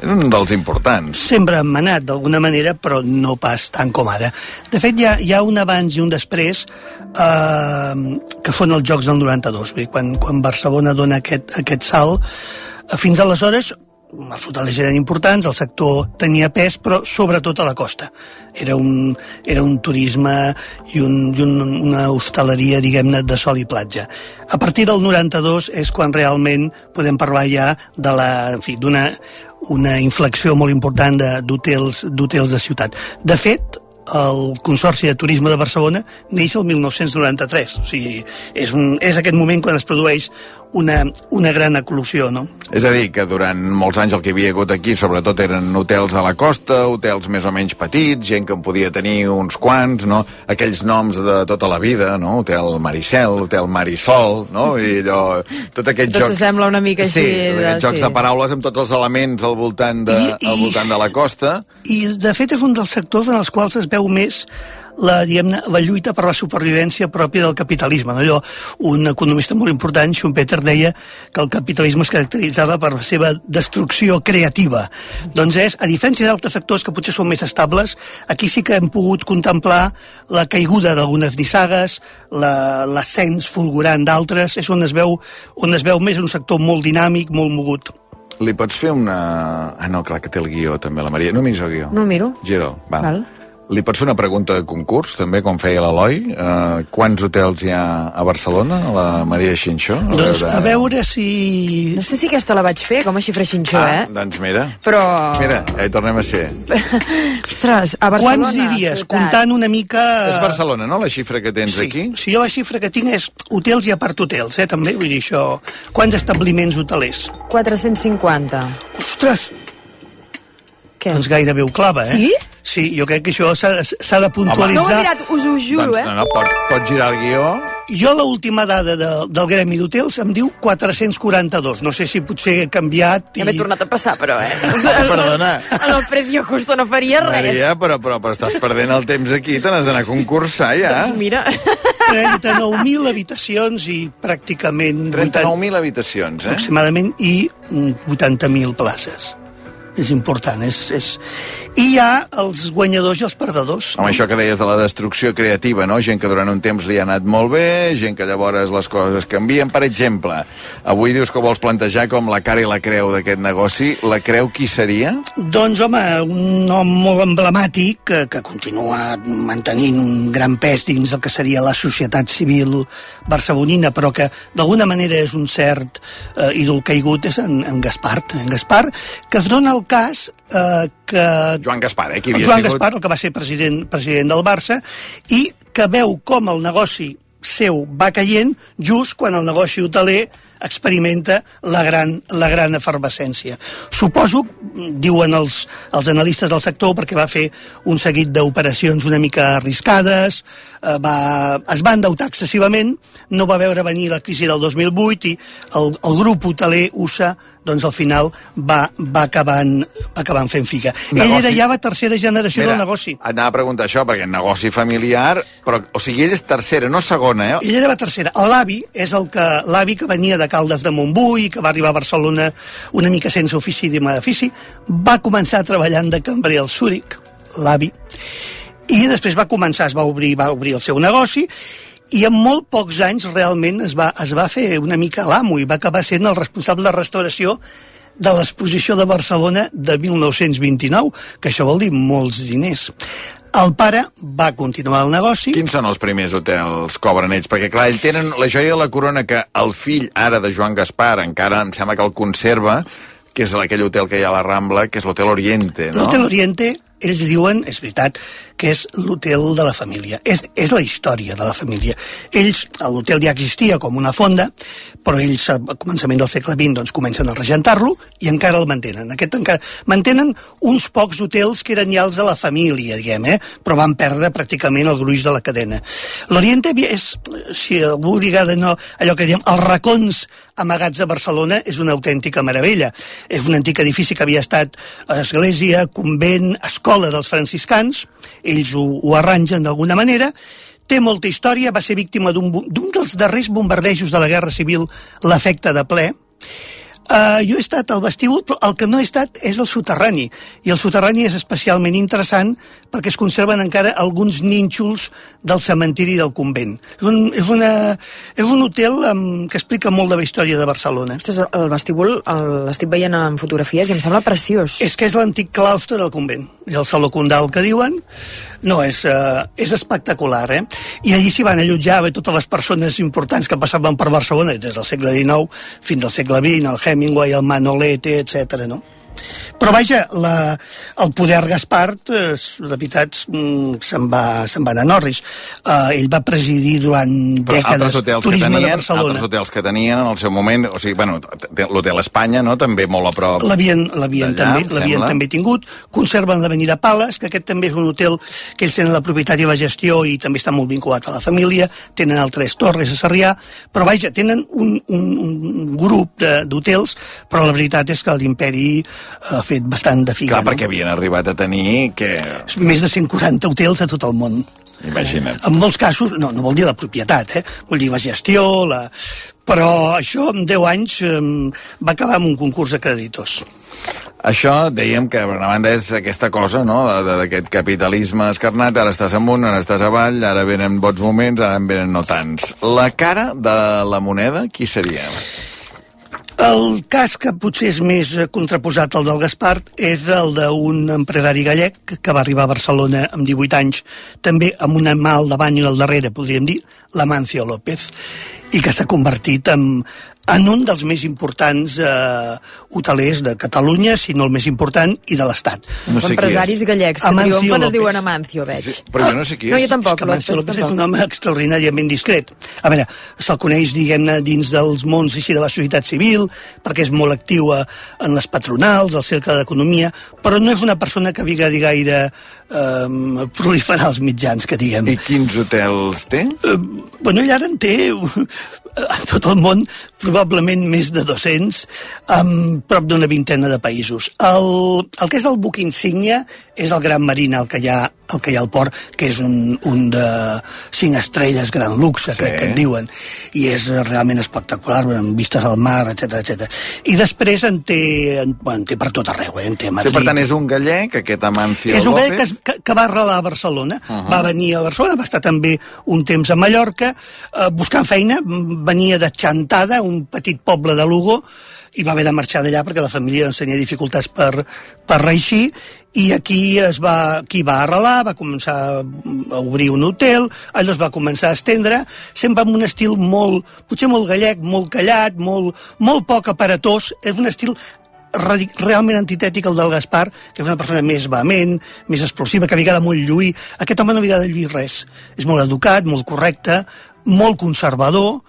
és un dels importants. Sempre han manat d'alguna manera, però no pas tant com ara. De fet, hi ha, hi ha un abans i un després eh, que són els Jocs del 92. Vull dir, quan, quan Barcelona dona aquest, aquest salt, eh, fins aleshores els hotelers eren importants, el sector tenia pes, però sobretot a la costa. Era un, era un turisme i, un, i un, una hostaleria, diguem-ne, de sol i platja. A partir del 92 és quan realment podem parlar ja de la, en fi, d'una una inflexió molt important d'hotels de ciutat. De fet, el Consorci de Turisme de Barcelona neix el 1993. O sigui, és, un, és aquest moment quan es produeix una, una gran eclosió, no? És a dir, que durant molts anys el que havia hagut aquí sobretot eren hotels a la costa, hotels més o menys petits, gent que en podia tenir uns quants, no? Aquells noms de tota la vida, no? Hotel Maricel, Hotel Marisol, no? I allò, tot aquests Tot jocs... s'assembla una mica així. Sí, tots aquests jocs sí. de paraules amb tots els elements al voltant de, I- i- al voltant de la costa. I, de fet, és un dels sectors en els quals es veu més la, diguem la lluita per la supervivència pròpia del capitalisme. No? Allò, un economista molt important, Schumpeter, deia que el capitalisme es caracteritzava per la seva destrucció creativa. Doncs és, a diferència d'altres sectors que potser són més estables, aquí sí que hem pogut contemplar la caiguda d'algunes nissagues, la- l'ascens fulgurant d'altres, és on es, veu, on es veu més un sector molt dinàmic, molt mogut. Li pots fer una... Ah, no, clar, que té el guió, també, la Maria. No miris el guió. No miro. Giro, val. Val. Li pots fer una pregunta de concurs, també, com feia l'Eloi? Uh, quants hotels hi ha a Barcelona, a la Maria Xinxó? A Doncs a veure si... No sé si aquesta la vaig fer, com a xifra xinxó, Ah, eh? doncs mira. Però... Mira, ja hi tornem a ser. Ostres, a Barcelona... Quants diries, ciutat. comptant una mica... És Barcelona, no?, la xifra que tens Sí, aquí? si jo la xifra que tinc és hotels i apart hotels, eh, també, vull dir això... Quants establiments hotelers? 450. Ostres! Què? Doncs gairebé ho clava, eh? Sí? Sí, jo crec que això s'ha s'ha de No ho puntualitzar. he mirat, us ho juro, doncs, eh? no, no, pot, pot girar el guió. Jo l'última dada de, del Gremi d'Hotels em diu 442. No sé si potser he canviat... Ja m'he tornat a passar, però, eh? perdona. En el precio justo no faria res. Maria, però, però, però estàs perdent el temps aquí, te n'has d'anar a concursar, ja. Doncs mira... 39.000 habitacions i pràcticament... 39.000 habitacions, eh? Aproximadament, i mm, 80.000 places. És important, és, és... I hi ha els guanyadors i els perdedors. Home, això que deies de la destrucció creativa, no? Gent que durant un temps li ha anat molt bé, gent que llavors les coses canvien. Per exemple, avui dius que vols plantejar com la cara i la creu d'aquest negoci. La creu qui seria? Doncs, home, un nom molt emblemàtic que, que continua mantenint un gran pes dins del que seria la societat civil barcelonina, però que d'alguna manera és un cert eh, ídol caigut, és en, en Gaspar. En Gaspar, que es dona el cas eh, que... Joan Gaspar, eh? Qui havia Joan sigut... Gaspar, el que va ser president, president del Barça, i que veu com el negoci seu va caient just quan el negoci hoteler experimenta la gran, la gran efervescència. Suposo, diuen els, els analistes del sector, perquè va fer un seguit d'operacions una mica arriscades, eh, va, es va endeutar excessivament, no va veure venir la crisi del 2008 i el, el grup hoteler USA doncs al final va, va, acabant, va acabant fent. Ell Negoci- era ja la tercera generació Mira, del negoci. Anava a preguntar això, perquè negoci familiar... Però, o sigui, ell és tercera, no segona, eh? Ell era la tercera. L'avi és el que l'avi que venia de Caldes de Montbui, que va arribar a Barcelona una mica sense ofici ni benefici, va començar treballant de cambrer al Zúrich, l'avi, i després va començar, es va obrir, va obrir el seu negoci, i en molt pocs anys realment es va, es va fer una mica l'amo i va acabar sent el responsable de restauració de l'exposició de Barcelona de 1929, que això vol dir molts diners. El pare va continuar el negoci. Quins són els primers hotels que obren ells? Perquè, clar, ell tenen la joia de la corona que el fill, ara, de Joan Gaspar, encara em sembla que el conserva, que és aquell hotel que hi ha a la Rambla, que és l'Hotel Oriente, no? L'Hotel Oriente, ells diuen, és veritat, que és l'hotel de la família. És, és la història de la família. Ells, l'hotel ja existia com una fonda, però ells, al començament del segle XX, doncs, comencen a regentar-lo i encara el mantenen. Aquest encara... Mantenen uns pocs hotels que eren ja els de la família, diguem, eh? però van perdre pràcticament el gruix de la cadena. L'Oriente és, si algú digui no, allò que diem, els racons amagats a Barcelona és una autèntica meravella. És un antic edifici que havia estat església, convent, escola dels franciscans, ells ho, ho arrangen d'alguna manera, té molta història, va ser víctima d'un dels darrers bombardejos de la Guerra Civil, l'efecte de ple. Uh, jo he estat al vestíbul, però el que no he estat és el soterrani. I el soterrani és especialment interessant perquè es conserven encara alguns nínxols del cementiri del convent. És un, és una, és un hotel um, que explica molt de la història de Barcelona. Ostres, el vestíbul l'estic veient en fotografies i em sembla preciós. És que és l'antic claustre del convent. I el saló condal que diuen, no, és, uh, és espectacular, eh? I allí s'hi van allotjar bé, totes les persones importants que passaven per Barcelona des del segle XIX fins al segle XX, el Hemingway, el Manolete, etc. no? Però vaja, la, el poder Gaspart, eh, la veritat, mm, se'n va, se'n va anar a Norris. Uh, ell va presidir durant Però dècades turisme de tenien, Barcelona. altres hotels que tenien en el seu moment, o sigui, bueno, l'hotel Espanya, no?, també molt a prop L'havien també, l'havien també tingut. Conserven l'Avenida Pales, que aquest també és un hotel que ells tenen la propietat i la gestió i també està molt vinculat a la família. Tenen altres torres a Sarrià, però vaja, tenen un, un, un grup de- d'hotels, però la veritat és que l'imperi ha fet bastant de figa. Clar, perquè havien arribat a tenir que... no? Més de 140 hotels a tot el món. Imagina't. En molts casos, no, no vol dir la propietat, eh? vol dir la gestió, la... però això en 10 anys eh, va acabar amb un concurs de creditors. Això, dèiem que, per una banda, és aquesta cosa, no?, d'aquest capitalisme escarnat, ara estàs amunt, ara estàs avall, ara venen bons moments, ara en venen no tants. La cara de la moneda, qui seria? El cas que potser és més eh, contraposat al del Gaspar és el d'un empresari gallec que va arribar a Barcelona amb 18 anys, també amb una mà al davant i al darrere, podríem dir, l'Amancio López, i que s'ha convertit en, en un dels més importants eh, hotelers de Catalunya, si no el més important, i de l'Estat. No sé Empresaris gallecs que Amancio triomfen es López. diuen Amancio, veig. Sí, però jo no sé qui No, és. jo tampoc. És que Amancio López, López és un home extraordinàriament discret. A veure, se'l coneix, diguem-ne, dins dels mons així de la societat civil, perquè és molt actiu a, en les patronals, al cercle d'economia, però no és una persona que vigari gaire eh, proliferar els mitjans, que diguem. I quins hotels té? Eh, bueno, ell ara en té a tot el món probablement més de 200 amb prop d'una vintena de països. El, el que és el buc insígnia és el Gran Marina, el que hi ha, el que hi ha al port, que és un, un de cinc estrelles gran luxe, sí. crec que en diuen, i és realment espectacular, amb vistes al mar, etc etc. I després en té, en, bueno, en té per tot arreu, eh? en té a Sí, Madrid. per tant, és un gallec, aquest Amancio És un gallec que, que, que va arrelar a Barcelona, uh. -huh. va venir a Barcelona, va estar també un temps a Mallorca, eh, buscant feina, venia de Chantada, un petit poble de Lugo, i va haver de marxar d'allà perquè la família doncs, tenia dificultats per, per reeixir, i aquí es va, aquí va arrelar, va començar a obrir un hotel, allò es va començar a estendre, sempre amb un estil molt, potser molt gallec, molt callat, molt, molt poc aparatós, és un estil realment antitètic al del Gaspar, que és una persona més vehement, més explosiva, que a vegades molt lluir. Aquest home no a vegades lluir res. És molt educat, molt correcte, molt conservador,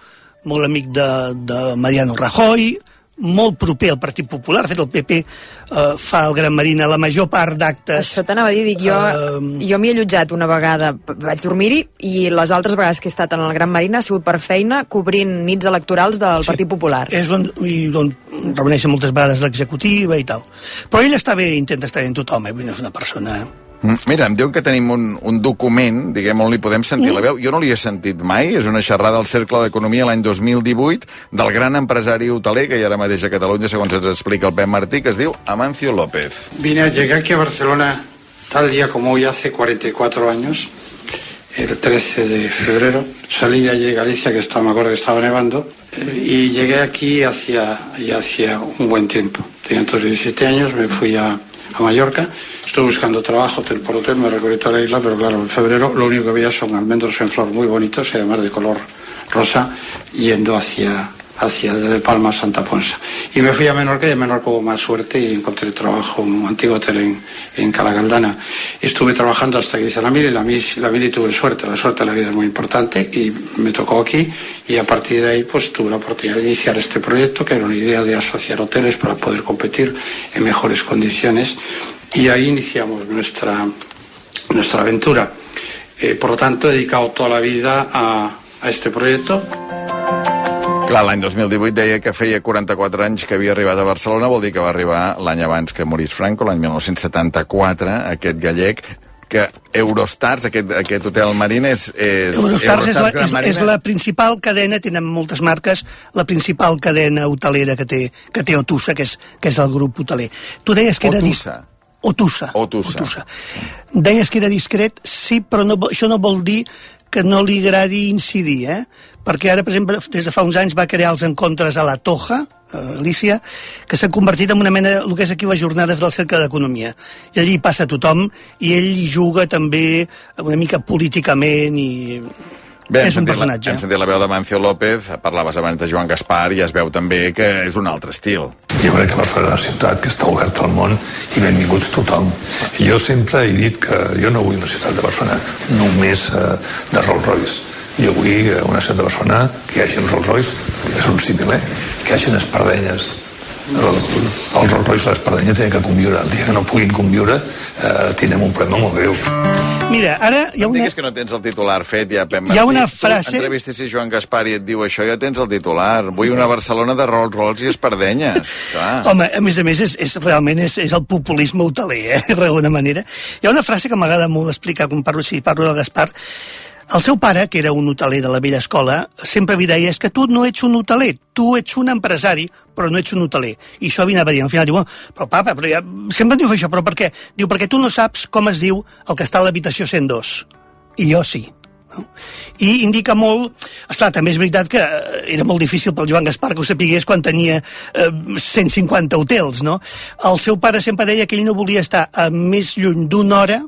molt amic de, de Mariano Rajoy, molt proper al Partit Popular. De fet, el PP eh, fa al Gran Marina la major part d'actes... Això t'anava a dir, dic, jo, jo m'hi he allotjat una vegada, vaig dormir-hi, i les altres vegades que he estat en el Gran Marina ha sigut per feina cobrint nits electorals del sí. Partit Popular. És on, i on reuneixen moltes vegades l'executiva i tal. Però ell està bé, intenta estar bé amb tothom, eh? No és una persona... Mm, Mira, em diuen que tenim un, un document, diguem, on li podem sentir Mm. la veu. Jo no l'hi he sentit mai, és una xerrada al Cercle d'Economia l'any 2018 del gran empresari hoteler que hi ha ara mateix a Catalunya, segons ens explica el Pep Martí, que es diu Amancio López. Vine, a- llegué aquí a Barcelona tal día como hoy hace 44 años, el 13 de febrero. Salí de allí de Galicia, que estaba, me acuerdo que estaba nevando, eh, y llegué aquí hacia, y hacía un buen tiempo. Tenía entonces 17 años, me fui a, a Mallorca, estuve buscando trabajo hotel por hotel, me la isla, pero claro, en febrero lo único que veía son almendros en flor muy bonitos y además de color rosa, yendo hacia, hacia de Palma a Santa Ponsa. Y me fui a Menorca y en Menorca hubo más suerte y encontré trabajo en un antiguo hotel en, en Calagaldana. Estuve trabajando hasta que hice la mili, la mili, la mili tuve suerte, la suerte de la vida es muy importante y me tocó aquí y a partir de ahí pues tuve la oportunidad de iniciar este proyecto que era una idea de asociar hoteles para poder competir en mejores condiciones y ahí iniciamos nuestra, nuestra aventura. Eh, por lo tanto, he dedicado toda la vida a, a este proyecto. Clar, l'any 2018 deia que feia 44 anys que havia arribat a Barcelona, vol dir que va arribar l'any abans que morís Franco, l'any 1974, aquest gallec, que Eurostars, aquest, aquest hotel Marina, és... és Eurostars és la, és, és la principal cadena, tenen moltes marques, la principal cadena hotelera que té, que té Otusa, que és, que és el grup hoteler. Tu deies que era... Otusa. Otusa. Otusa. Otusa. Deies que era discret, sí, però no, això no vol dir que no li agradi incidir, eh? Perquè ara, per exemple, des de fa uns anys va crear els encontres a la Toja, a Alicia, que s'ha convertit en una mena, el que és aquí les jornades del Cercle d'Economia. I allí passa tothom, i ell hi juga també una mica políticament i... Bé, és un personatge. La, hem sentit la veu de Mancio López, parlaves abans de Joan Gaspar, i es veu també que és un altre estil. Jo crec que Barcelona és una ciutat que està oberta al món i benvinguts tothom. I jo sempre he dit que jo no vull una ciutat de Barcelona només eh, de Rolls Royce. Jo vull eh, una ciutat de Barcelona que hi hagi un Rolls Royce, és un símil, eh? que hi hagi espardenyes el, el Rolls Royce i l'Espardenya tenen que conviure. El dia que no puguin conviure eh, tindrem un problema molt greu. Mira, ara hi ha Una... Digues que no tens el titular fet, ja, Pep Hi ha una Tu frase- entrevistes Joan Gaspar i et diu això, ja tens el titular. Vull una Barcelona de Rolls Royce i espardenyes. Clar. Home, a més a més, és, és realment és, és el populisme hoteler, eh, d'alguna manera. Hi ha una frase que m'agrada molt explicar quan parlo, si parlo del Gaspar. El seu pare, que era un hoteler de la vella escola, sempre li deia és que tu no ets un hoteler, tu ets un empresari, però no ets un hoteler. I això havia anava dient. Al final diu, "Oh, però papa, però ja... sempre em dius això, però per què? Diu, perquè tu no saps com es diu el que està a l'habitació 102. I jo sí i indica molt... Esclar, també és veritat que eh, era molt difícil pel Joan Gaspar que ho sapigués quan tenia eh, 150 hotels, no? El seu pare sempre deia que ell no volia estar a més lluny d'una hora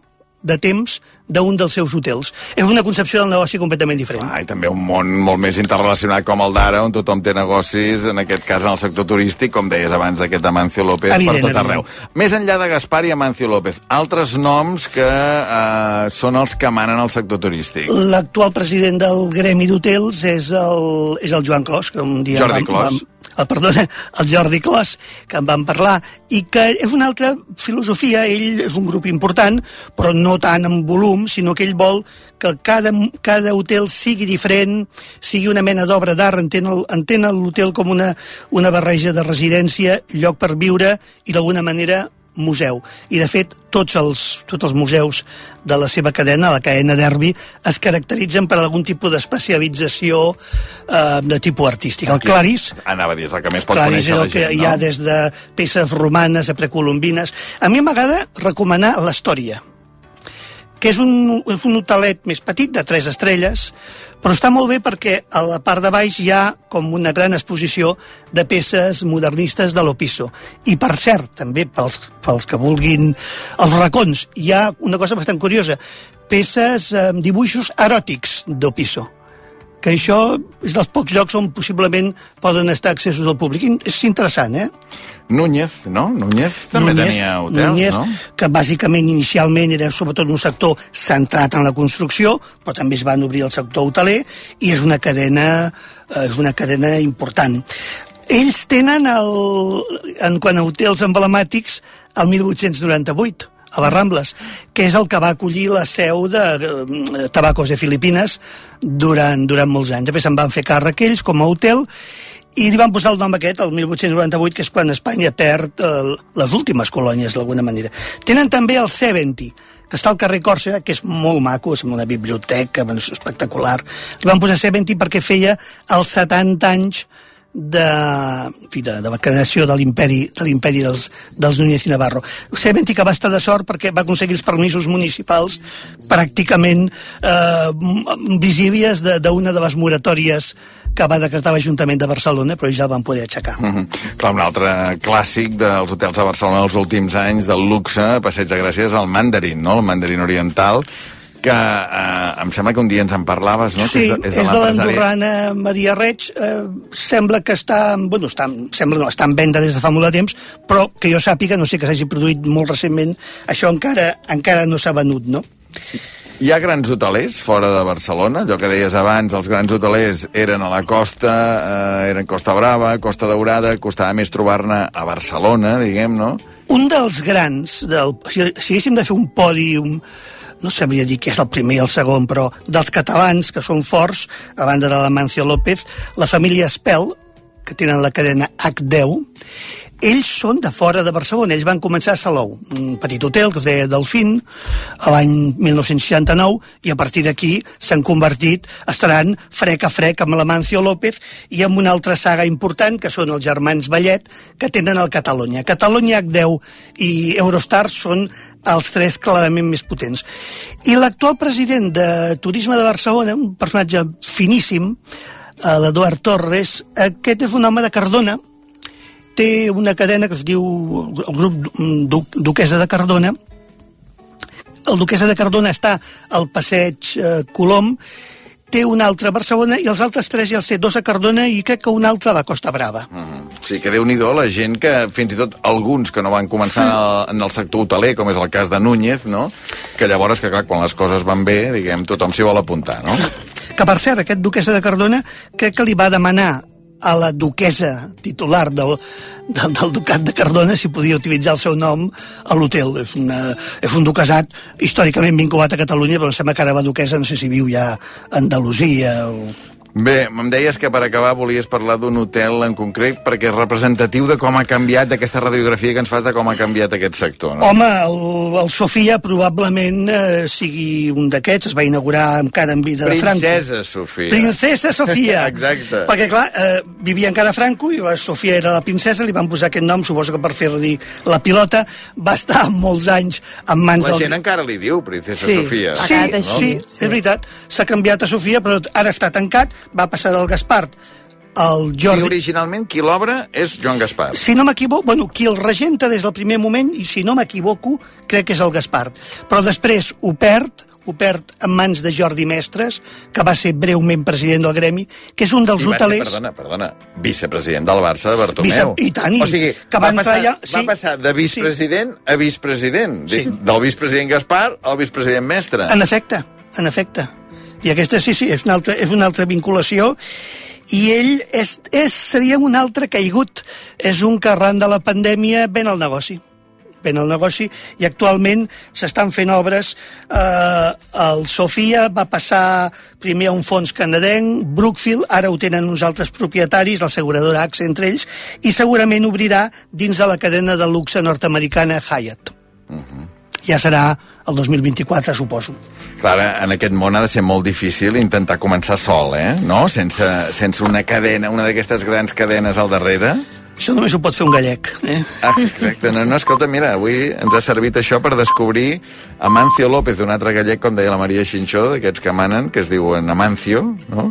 de temps d'un dels seus hotels. És una concepció del negoci completament diferent. Ah, i també un món molt més interrelacionat com el d'ara, on tothom té negocis, en aquest cas en el sector turístic, com deies abans d'aquest Amancio López, Evident, per tot evident. arreu. Més enllà de Gaspar i Amancio López, altres noms que eh, són els que manen al sector turístic. L'actual president del Gremi d'Hotels és el, és el Joan Clos, que un dia Jordi vam, Clos. vam, el, perdona, el Jordi Clos, que en vam parlar, i que és una altra filosofia, ell és un grup important, però no tant en volum, sinó que ell vol que cada, cada hotel sigui diferent, sigui una mena d'obra d'art, entén l'hotel com una, una barreja de residència, lloc per viure i d'alguna manera museu. I, de fet, tots els, tots els museus de la seva cadena, la cadena Derby, es caracteritzen per algun tipus d'especialització eh, de tipus artístic. El Claris, Anava a dir, és el que més pot Claris conèixer la el que gent, hi ha no? des de peces romanes a precolombines. A mi m'agrada recomanar l'Història, que és un, és un hotelet més petit, de tres estrelles, però està molt bé perquè a la part de baix hi ha com una gran exposició de peces modernistes de l'Opiso. I, per cert, també pels, pels que vulguin els racons, hi ha una cosa bastant curiosa, peces, eh, dibuixos eròtics d'Opiso que això és dels pocs llocs on possiblement poden estar accessos al públic. És interessant, eh? Núñez, no? Núñez també Núñez, tenia hotels, Núñez, no? que bàsicament inicialment era sobretot un sector centrat en la construcció, però també es van obrir el sector hoteler i és una cadena, eh, és una cadena important. Ells tenen, el, en quant a hotels emblemàtics, el 1898 a les Rambles, que és el que va acollir la seu de Tabacos de Filipines durant, durant molts anys. Després se'n van fer càrrec ells com a hotel i li van posar el nom aquest, el 1898, que és quan Espanya perd eh, les últimes colònies, d'alguna manera. Tenen també el 70, que està al carrer Còrsega, que és molt maco, és una biblioteca espectacular. Li van posar 70 perquè feia els 70 anys de, fi, de, de la creació de l'imperi de l'imperi dels, dels Núñez i Navarro. Sebenti que va estar de sort perquè va aconseguir els permisos municipals pràcticament eh, de- d'una de, de les moratòries que va decretar l'Ajuntament de Barcelona, però ja el van poder aixecar. Mm -hmm. Clar, un altre clàssic dels hotels a Barcelona els últims anys, del luxe, Passeig de Gràcia, és el Mandarin, no? El Mandarin Oriental, que eh, em sembla que un dia ens en parlaves, no? Sí, que és de, l'andorrana Maria Reig. Eh, sembla que està, bueno, està, sembla no, està en venda des de fa molt de temps, però que jo sàpiga, no sé que s'hagi produït molt recentment, això encara encara no s'ha venut, no? Hi ha grans hotelers fora de Barcelona? Allò que deies abans, els grans hotelers eren a la costa, eh, eren Costa Brava, Costa Daurada, costava més trobar-ne a Barcelona, diguem, no? Un dels grans, del, si, si haguéssim de fer un pòdium no sabria dir qui és el primer i el segon, però dels catalans que són forts, a banda de l'Amancio López, la família Espel, que tenen la cadena H10, ells són de fora de Barcelona, ells van començar a Salou, un petit hotel que es deia Delfín, a l'any 1969, i a partir d'aquí s'han convertit, estaran frec a frec amb l'Amancio López i amb una altra saga important, que són els germans Ballet, que tenen el Catalunya. Catalunya, H10 i Eurostar són els tres clarament més potents. I l'actual president de Turisme de Barcelona, un personatge finíssim, eh, l'Eduard Torres, aquest és un home de Cardona, té una cadena que es diu el grup Du Duquesa de Cardona. El Duquesa de Cardona està al passeig eh, Colom, té un altre a Barcelona i els altres tres ja els sé, dos a Cardona i crec que un altre a la Costa Brava. Mm. Sí, que déu nhi la gent que, fins i tot alguns que no van començar sí. en el sector hoteler, com és el cas de Núñez, no? que llavors, que clar, quan les coses van bé, diguem, tothom s'hi vol apuntar, no? Que, per cert, aquest duquesa de Cardona crec que li va demanar a la duquesa titular del, del, del ducat de Cardona si podia utilitzar el seu nom a l'hotel. És, una, és un duquesat històricament vinculat a Catalunya, però em sembla que ara la duquesa no sé si viu ja a Andalusia o Bé, em deies que per acabar volies parlar d'un hotel en concret perquè és representatiu de com ha canviat d'aquesta radiografia que ens fas de com ha canviat aquest sector, no? Home, el, el Sofia probablement eh, sigui un d'aquests, es va inaugurar encara en vida de Franco. Princesa Sofia. Princesa Sofia. Exacte. Perquè, clar, eh, vivia encara Franco i la Sofia era la princesa, li van posar aquest nom, suposo que per fer-li la pilota, va estar molts anys en mans La dels... gent encara li diu Princesa Sí, Sofia. sí, sí, és veritat. S'ha canviat a Sofia, però ara està tancat, va passar del Gaspar al Sí, Jordi... originalment qui l'obre és Joan Gaspar. Si no m'equivoco, bueno, qui el regenta des del primer moment, i si no m'equivoco, crec que és el Gaspar. Però després ho perd, ho perd en mans de Jordi Mestres, que va ser breument president del gremi, que és un dels I va ser, hotelers... perdona, perdona, vicepresident del Barça de Bartomeu. Vice- i tant, i o sigui, que va, va passar, ja- va sí. passar de vicepresident a vicepresident. Sí. Del vicepresident Gaspar al vicepresident Mestre. En efecte, en efecte. I aquesta, sí, sí, és una altra, és una altra vinculació. I ell és, és, seria un altre caigut. És un que arran de la pandèmia ven el negoci. Ven el negoci. I actualment s'estan fent obres. Eh, el Sofia va passar primer a un fons canadenc. Brookfield, ara ho tenen uns altres propietaris l'asseguradora AXA entre ells. I segurament obrirà dins de la cadena de luxe nord-americana Hyatt ja serà el 2024 suposo Clar, en aquest món ha de ser molt difícil intentar començar sol, eh? No? Sense, sense una cadena, una d'aquestes grans cadenes al darrere. Això només ho pot fer un gallec, eh? Ah, exacte. No, no, escolta, mira, avui ens ha servit això per descobrir Amancio López, un altre gallec, com deia la Maria Xinxó, d'aquests que manen, que es diuen Amancio, no?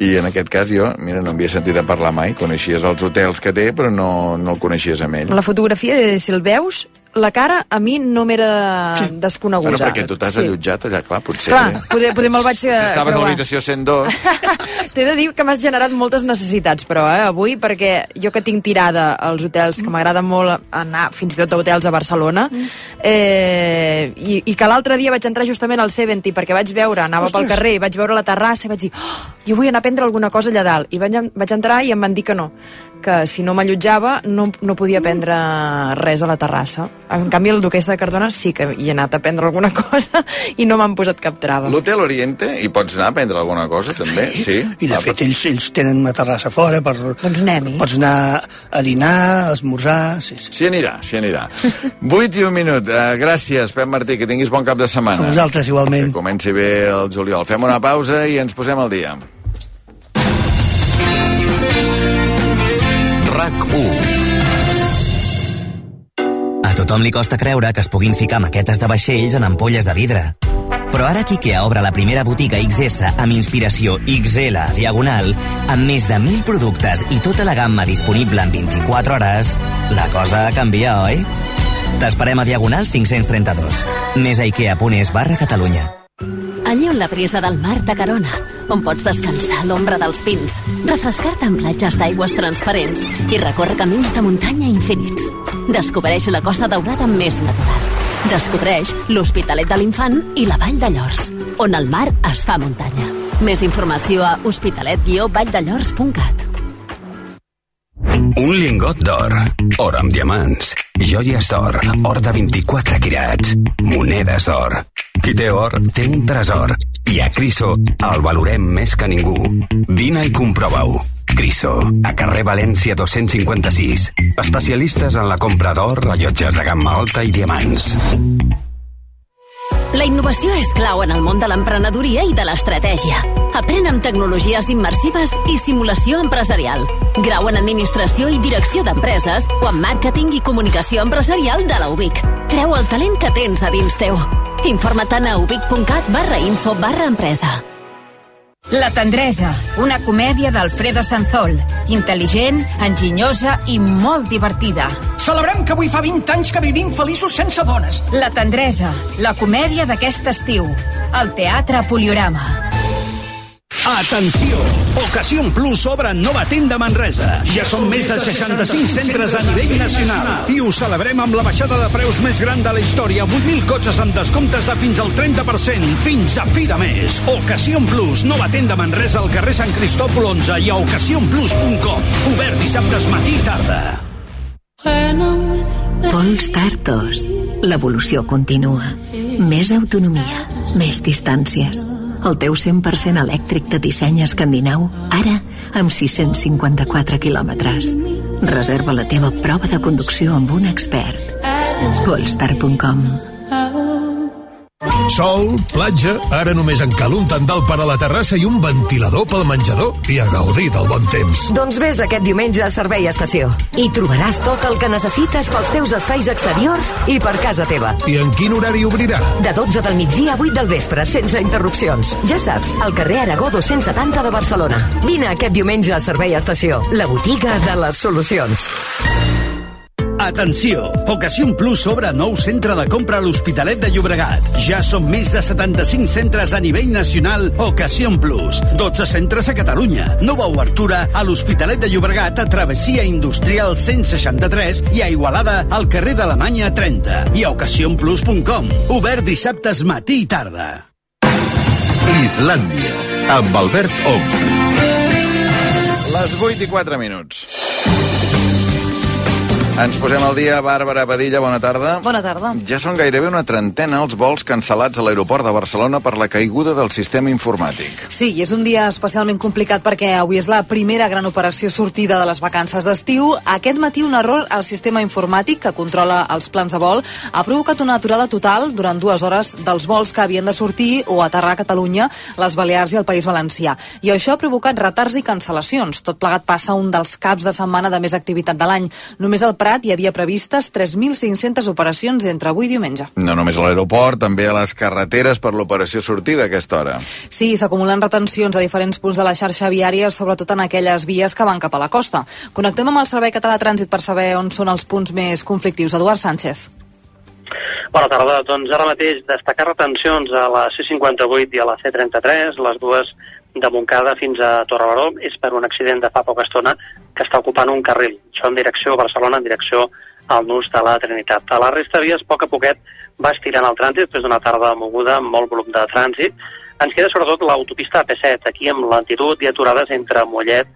I en aquest cas jo, mira, no havia sentit a parlar mai. Coneixies els hotels que té, però no, no el coneixies amb ell. La fotografia, si el veus, la cara a mi no m'era desconeguda. Bueno, perquè tu t'has Sí. allotjat allà, clar, potser... Clar, poder, poder me'l vaig eh, Si estaves a l'habitació 102... T'he de dir que m'has generat moltes necessitats, però, eh, avui, perquè jo que tinc tirada als hotels, que m'agrada molt anar fins i tot a hotels a Barcelona, eh, i, i que l'altre dia vaig entrar justament al Seventy perquè vaig veure, anava Ostres. pel carrer, i vaig veure la terrassa i vaig dir, oh, jo vull anar a prendre alguna cosa allà dalt. I vaig, vaig entrar i em van dir que no, que si no m'allotjava no, no podia prendre res a la terrassa. En canvi, el duquès de Cardona sí que hi he anat a prendre alguna cosa i no m'han posat cap trava. L'Hotel Oriente, hi pots anar a prendre alguna cosa, també? Sí. I de fet ells, ells tenen una terrassa fora per... Doncs anem-hi. Pots anar a dinar, a esmorzar... Sí, sí. S'hi anirà, s'hi anirà. 8 i un minut. Uh, gràcies, Pep Martí, que tinguis bon cap de setmana. A vosaltres, igualment. Que comenci bé el juliol. Fem una pausa i ens posem al dia. RAC1 A tothom li costa creure que es puguin ficar maquetes de vaixells en ampolles de vidre. Però ara que obre la primera botiga XS amb inspiració XL Diagonal, amb més de 1.000 productes i tota la gamma disponible en 24 hores, la cosa canvia, oi? T'esperem a Diagonal 532. Més a ikea.es barra Catalunya. Allí on la brisa del mar t'acarona, on pots descansar a l'ombra dels pins, refrescar-te en platges d'aigües transparents i recórrer camins de muntanya infinits. Descobreix la Costa Daurada més natural. Descobreix l'Hospitalet de l'Infant i la Vall de Llors, on el mar es fa muntanya. Més informació a hospitalet-valldellors.cat. Un lingot d'or, or amb diamants, joies d'or, or de 24 quirats, monedes d'or. Qui té or té un tresor i a Criso el valorem més que ningú. Vine i comprova-ho. Criso, a carrer València 256. Especialistes en la compra d'or, rellotges de gamma alta i diamants. La innovació és clau en el món de l'emprenedoria i de l'estratègia. Aprèn amb tecnologies immersives i simulació empresarial. Grau en Administració i Direcció d'Empreses o en Màrqueting i Comunicació Empresarial de la UBIC. Creu el talent que tens a dins teu. Informa't a ubic.cat barra info barra empresa. La tendresa, una comèdia d'Alfredo Sanzol. Intel·ligent, enginyosa i molt divertida. Celebrem que avui fa 20 anys que vivim feliços sense dones. La tendresa, la comèdia d'aquest estiu. Al Teatre Poliorama. Atenció! Ocasión Plus obre nova tenda Manresa. Ja són més de 65 centres a nivell nacional. I ho celebrem amb la baixada de preus més gran de la història. 8.000 cotxes amb descomptes de fins al 30%. Fins a fi de mes. Ocasión Plus, nova tenda Manresa al carrer Sant Cristòfol 11 i a ocasionplus.com. Obert dissabtes matí i tarda. Pols Tartos. L'evolució continua. Més autonomia, més distàncies. El teu 100% elèctric de disseny escandinau, ara amb 654 quilòmetres. Reserva la teva prova de conducció amb un expert. Polestar.com Sol, platja, ara només en cal un tendal per a la terrassa i un ventilador pel menjador i a gaudir del bon temps. Doncs vés aquest diumenge a Servei Estació. Hi trobaràs tot el que necessites pels teus espais exteriors i per casa teva. I en quin horari obrirà? De 12 del migdia a 8 del vespre, sense interrupcions. Ja saps, al carrer Aragó 270 de Barcelona. Vine aquest diumenge a Servei Estació, la botiga de les solucions. Atenció! Ocasión Plus obre nou centre de compra a l'Hospitalet de Llobregat. Ja són més de 75 centres a nivell nacional Ocasión Plus. 12 centres a Catalunya. Nova obertura a l'Hospitalet de Llobregat a Travessia Industrial 163 i a Igualada al carrer d'Alemanya 30. I a ocasionplus.com. Obert dissabtes matí i tarda. Islàndia, amb Albert Ong. Les 8 i 4 minuts. Ens posem al dia. Bàrbara Padilla, bona tarda. Bona tarda. Ja són gairebé una trentena els vols cancel·lats a l'aeroport de Barcelona per la caiguda del sistema informàtic. Sí, i és un dia especialment complicat perquè avui és la primera gran operació sortida de les vacances d'estiu. Aquest matí un error al sistema informàtic que controla els plans de vol ha provocat una aturada total durant dues hores dels vols que havien de sortir o aterrar a Catalunya, les Balears i el País Valencià. I això ha provocat retards i cancel·lacions. Tot plegat passa un dels caps de setmana de més activitat de l'any. Només el Prat hi havia previstes 3.500 operacions entre avui i diumenge. No només a l'aeroport, també a les carreteres per l'operació sortida a aquesta hora. Sí, s'acumulen retencions a diferents punts de la xarxa viària, sobretot en aquelles vies que van cap a la costa. Connectem amb el Servei Català de Trànsit per saber on són els punts més conflictius. Eduard Sánchez. Bona tarda. Doncs ara mateix destacar retencions a la C58 i a la C33, les dues de Montcada fins a Torrebaró, és per un accident de fa poca estona que està ocupant un carril. Això en direcció a Barcelona, en direcció al nus de la Trinitat. A la resta de vies, poc a poquet, va estirant el trànsit després d'una tarda moguda amb molt volum de trànsit. Ens queda sobretot l'autopista AP7, aquí amb lentitud i aturades entre Mollet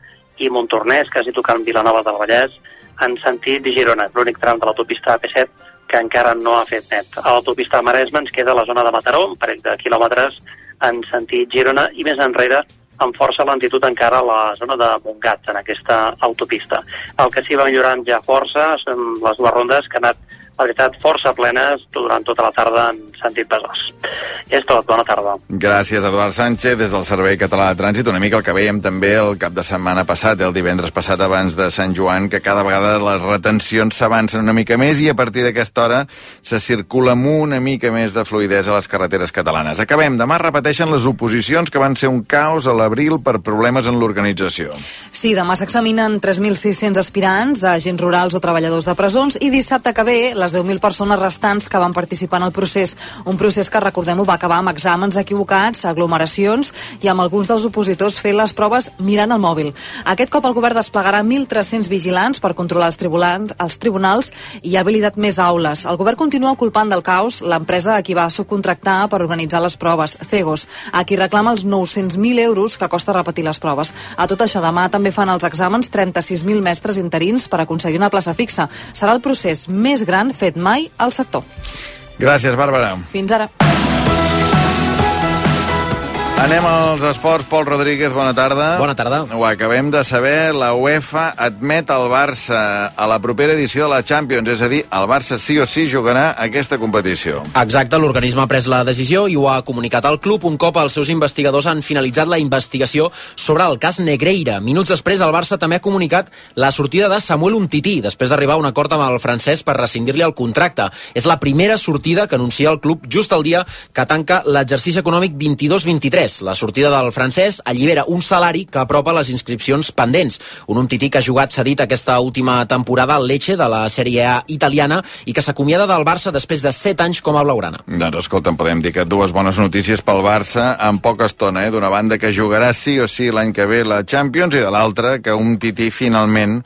i Montornès, quasi tocant Vilanova del Vallès, en sentit Girona, l'únic tram de l'autopista AP7 que encara no ha fet net. A l'autopista Maresme ens queda la zona de Mataró, un parell de quilòmetres en sentit Girona, i més enrere amb força lentitud encara a la zona de Montgat, en aquesta autopista. El que sí va millorant ja força són les dues rondes que han anat la veritat, força plenes durant tota la tarda en sentit Besòs. És tot, bona tarda. Gràcies, Eduard Sánchez, des del Servei Català de Trànsit. Una mica el que vèiem també el cap de setmana passat, el divendres passat abans de Sant Joan, que cada vegada les retencions s'avancen una mica més i a partir d'aquesta hora se circula amb una mica més de fluidesa a les carreteres catalanes. Acabem. Demà repeteixen les oposicions que van ser un caos a l'abril per problemes en l'organització. Sí, demà s'examinen 3.600 aspirants, agents rurals o treballadors de presons i dissabte que ve les 10.000 persones restants que van participar en el procés. Un procés que, recordem-ho, va acabar amb exàmens equivocats, aglomeracions i amb alguns dels opositors fent les proves mirant el mòbil. Aquest cop el govern desplegarà 1.300 vigilants per controlar els tribunals, els tribunals i ha habilitat més aules. El govern continua culpant del caos l'empresa a qui va subcontractar per organitzar les proves, Cegos, a qui reclama els 900.000 euros que costa repetir les proves. A tot això, demà també fan els exàmens 36.000 mestres interins per aconseguir una plaça fixa. Serà el procés més gran fet mai al sector. Gràcies, Bàrbara. Fins ara. Anem als esports. Pol Rodríguez, bona tarda. Bona tarda. Ho acabem de saber. La UEFA admet el Barça a la propera edició de la Champions, és a dir, el Barça sí o sí jugarà aquesta competició. Exacte, l'organisme ha pres la decisió i ho ha comunicat al club un cop els seus investigadors han finalitzat la investigació sobre el cas Negreira. Minuts després, el Barça també ha comunicat la sortida de Samuel Umtiti, després d'arribar a un acord amb el francès per rescindir-li el contracte. És la primera sortida que anuncia el club just el dia que tanca l'exercici econòmic 22-23 res. La sortida del francès allibera un salari que apropa les inscripcions pendents. Un Umtiti que ha jugat cedit aquesta última temporada al Lecce de la Sèrie A italiana i que s'acomiada del Barça després de 7 anys com a blaugrana. Doncs escolta'm, podem dir que dues bones notícies pel Barça en poca estona, eh? D'una banda que jugarà sí o sí l'any que ve la Champions i de l'altra que un tití finalment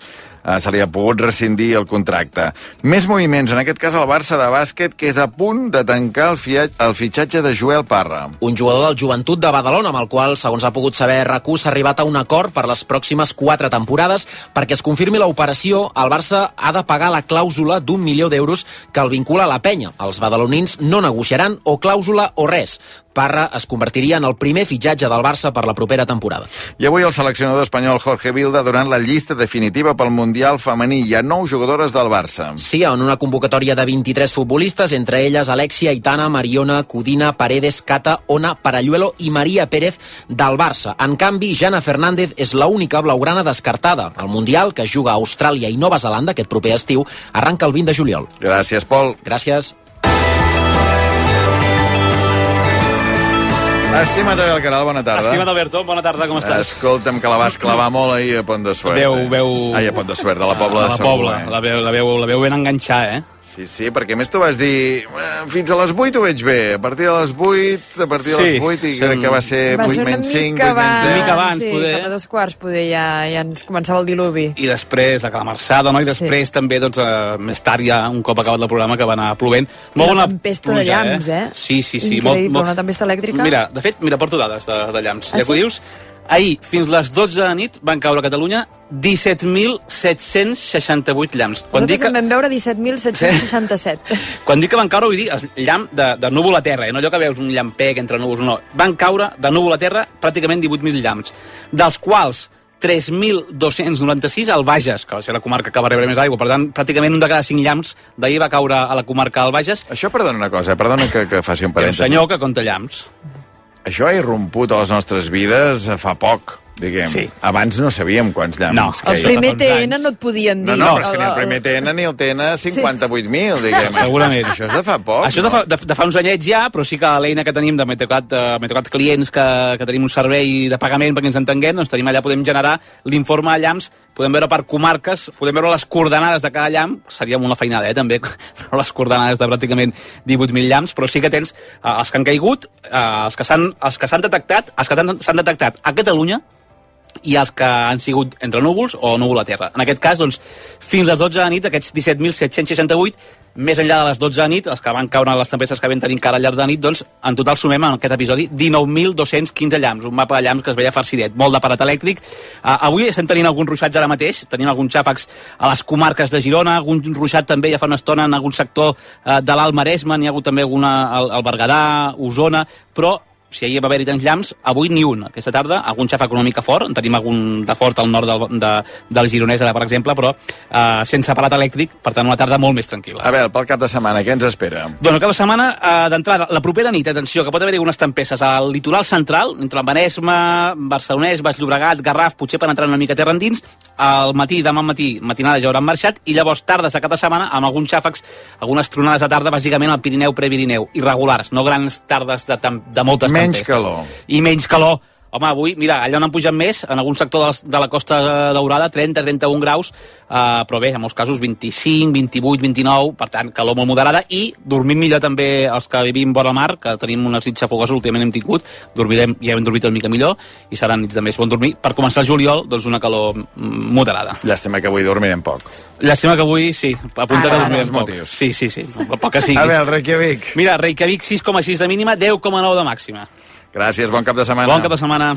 eh, se li ha pogut rescindir el contracte. Més moviments, en aquest cas el Barça de bàsquet, que és a punt de tancar el, fiat, el fitxatge de Joel Parra. Un jugador del Joventut de Badalona, amb el qual, segons ha pogut saber RAC1, s'ha arribat a un acord per les pròximes quatre temporades. Perquè es confirmi l'operació, el Barça ha de pagar la clàusula d'un milió d'euros que el vincula a la penya. Els badalonins no negociaran o clàusula o res. Parra es convertiria en el primer fitxatge del Barça per la propera temporada. I avui el seleccionador espanyol Jorge Vilda durant la llista definitiva pel Mundial femení. Hi ha nou jugadores del Barça. Sí, en una convocatòria de 23 futbolistes, entre elles Alexia, Itana, Mariona, Cudina, Paredes, Cata, Ona, Paralluelo i Maria Pérez del Barça. En canvi, Jana Fernández és l'única blaugrana descartada. El Mundial, que es juga a Austràlia i Nova Zelanda aquest proper estiu, arranca el 20 de juliol. Gràcies, Pol. Gràcies. Estima't, Abel Caral, bona tarda. Estima't, Alberto, bona tarda, com estàs? Escolta'm, que la vas clavar molt ahir a Pont de Suert. Veu, eh? veu... Ai, a Pont de Suert, de la Pobla de, de la Segur. Pobla, eh? la veu, la, veu, la veu ben enganxar, eh? Sí, sí, perquè a més tu vas dir "Eh, fins a les 8 ho veig bé, a partir de les 8, a partir de Sí, les 8 i sí. crec que va ser Va 8 ser una menys 5, mica 8 menys 10. abans, Una mica abans, sí, poder. cap a dos quarts, poder, ja, ja ens començava el diluvi. I després la calamarsada, no? I després també, doncs, eh, més tard ja, un cop acabat el programa, que va anar plovent. Molt la bona tempesta de pluja, llamps, eh? Sí, sí, sí. Increïble, una tempesta elèctrica. Mira, de fet, mira, porto dades de, de llamps. Ah, ja que ho sí? dius, ahir, fins les 12 de nit, van caure a Catalunya 17.768 llamps. Quan dic, Nosaltres en vam veure 17.767. quan dic que van caure, vull dir el llamp de, de núvol a terra, eh? no allò que veus un llampec entre núvols, no. Van caure de núvol a terra pràcticament 18.000 llamps, dels quals 3.296 al Bages, que va ser la comarca que va rebre més aigua. Per tant, pràcticament un de cada cinc llamps d'ahir va caure a la comarca del Bages. Això, perdona una cosa, eh? perdona que, que faci un Hi ha un parèntesi. senyor que compta llamps. Això ha irromput a les nostres vides fa poc, diguem. Sí. Abans no sabíem quants llamps No, que El primer TN no et podien dir. No, no, però és que ni el El- primer TN ni el TN 58.000, diguem. Segurament. Això és de fa poc, Això és de fa, de, de fa uns anyets ja, però sí que l'eina que tenim de Meteocat, de Meteocat clients que, que tenim un servei de pagament perquè ens entenguem, doncs tenim allà, podem generar l'informe a llamps, podem veure per comarques, podem veure les coordenades de cada llamp, seria molt una feinada, eh, també, però les coordenades de pràcticament 18.000 llamps, però sí que tens eh, els que han caigut, eh, els que s'han els que s'han detectat, els que s'han detectat a Catalunya, i els que han sigut entre núvols o núvol a terra. En aquest cas, doncs, fins a les 12 de nit, aquests 17.768, més enllà de les 12 de nit, els que van caure les tempestes que vam tenir encara al llarg de la nit, doncs, en total sumem en aquest episodi 19.215 llamps, un mapa de llamps que es veia farcidet, molt d'aparat elèctric. Uh, avui estem tenint alguns ruixats ara mateix, tenim alguns xàfecs a les comarques de Girona, algun ruixat també ja fa una estona en algun sector uh, de l'Alt Maresme, n'hi ha hagut també alguna al, al Berguedà, Osona, però si ahir va haver-hi tants llamps, avui ni un. Aquesta tarda, algun xàfec una mica fort, en tenim algun de fort al nord del, de, del Gironès, per exemple, però eh, sense aparat elèctric, per tant, una tarda molt més tranquil·la. A veure, pel cap de setmana, què ens espera? Doncs el cap de setmana, eh, d'entrada, la propera nit, atenció, que pot haver-hi unes tempestes al litoral central, entre el Maresme, Barcelonès, Baix Llobregat, Garraf, potser per entrar una mica terra endins, al matí, demà matí, matinades ja hauran marxat, i llavors tardes de cap de setmana, amb alguns xàfecs, algunes tronades de tarda, bàsicament al Pirineu, Prepirineu, irregulars, no grans tardes de, de moltes Menys calor. I menys calor. Home, avui, mira, allà on han pujat més, en algun sector de, la- de la costa daurada, 30-31 graus, eh, però bé, en molts casos 25, 28, 29, per tant, calor molt moderada, i dormim millor també els que vivim vora mar, que tenim unes nits xafogoses, últimament hem tingut, dormirem, ja hem dormit una mica millor, i seran nits de més bon dormir. Per començar el juliol, doncs una calor mm, moderada. Llàstima que avui dormirem poc. Llàstima que avui, sí, apunta Ah, que dormirem poc. motius. Sí, sí, sí, el poc que sigui. A veure, Reykjavik. Mira, Reykjavik 6,6 de mínima, 10,9 de màxima. Gràcies, bon cap de setmana. Bon cap de setmana.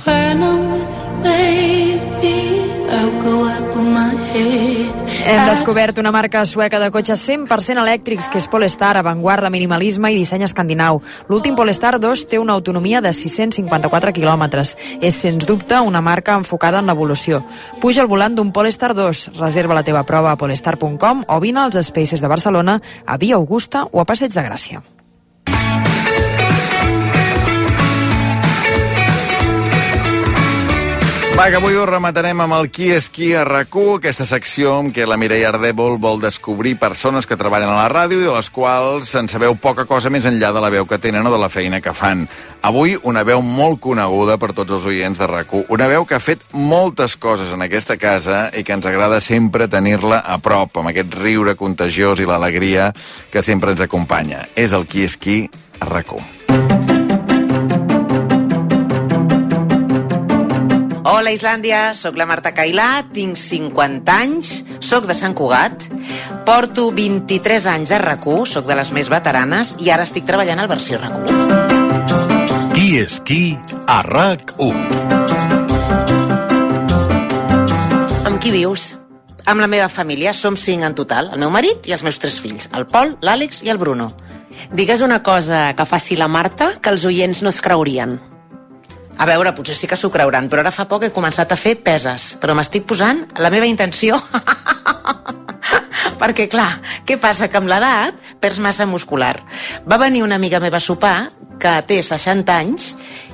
Hem descobert una marca sueca de cotxes 100% elèctrics que és Polestar, avantguarda, minimalisme i disseny escandinau. L'últim Polestar 2 té una autonomia de 654 quilòmetres. És, sens dubte, una marca enfocada en l'evolució. Puja al volant d'un Polestar 2, reserva la teva prova a polestar.com o vine als Spaces de Barcelona, a Via Augusta o a Passeig de Gràcia. Va, que avui ho rematarem amb el Qui és qui a rac aquesta secció en què la Mireia Ardèvol vol descobrir persones que treballen a la ràdio i de les quals en sabeu poca cosa més enllà de la veu que tenen o de la feina que fan. Avui una veu molt coneguda per tots els oients de rac una veu que ha fet moltes coses en aquesta casa i que ens agrada sempre tenir-la a prop, amb aquest riure contagiós i l'alegria que sempre ens acompanya. És el Qui és qui a rac Hola, Islàndia, sóc la Marta Cailà, tinc 50 anys, sóc de Sant Cugat, porto 23 anys a rac sóc de les més veteranes i ara estic treballant al versió rac Qui és qui a RAC1? Amb qui vius? Amb la meva família, som cinc en total, el meu marit i els meus tres fills, el Pol, l'Àlex i el Bruno. Digues una cosa que faci la Marta que els oients no es creurien. A veure, potser sí que s'ho creuran, però ara fa poc he començat a fer peses, però m'estic posant la meva intenció... Perquè, clar, què passa? Que amb l'edat perds massa muscular. Va venir una amiga meva a sopar que té 60 anys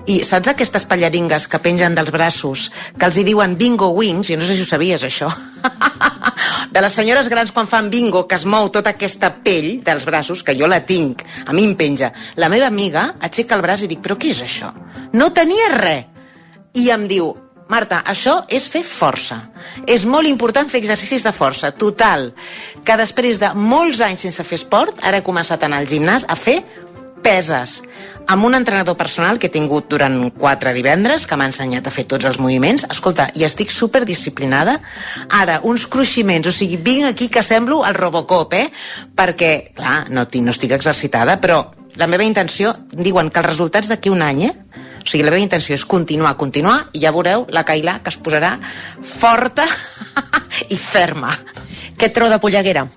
i saps aquestes pallaringues que pengen dels braços que els hi diuen bingo wings? Jo no sé si ho sabies, això. de les senyores grans quan fan bingo que es mou tota aquesta pell dels braços, que jo la tinc, a mi em penja. La meva amiga aixeca el braç i dic, però què és això? No tenia res. I em diu, Marta, això és fer força. És molt important fer exercicis de força. Total, que després de molts anys sense fer esport, ara he començat a anar al gimnàs a fer peses amb un entrenador personal que he tingut durant quatre divendres, que m'ha ensenyat a fer tots els moviments. Escolta, i estic super disciplinada. Ara, uns cruiximents, o sigui, vinc aquí que semblo el Robocop, eh? Perquè, clar, no, no estic exercitada, però la meva intenció, diuen que els resultats d'aquí un any, eh? O sigui, la meva intenció és continuar, continuar, i ja veureu la Cailà que es posarà forta i ferma. Què treu de polleguera?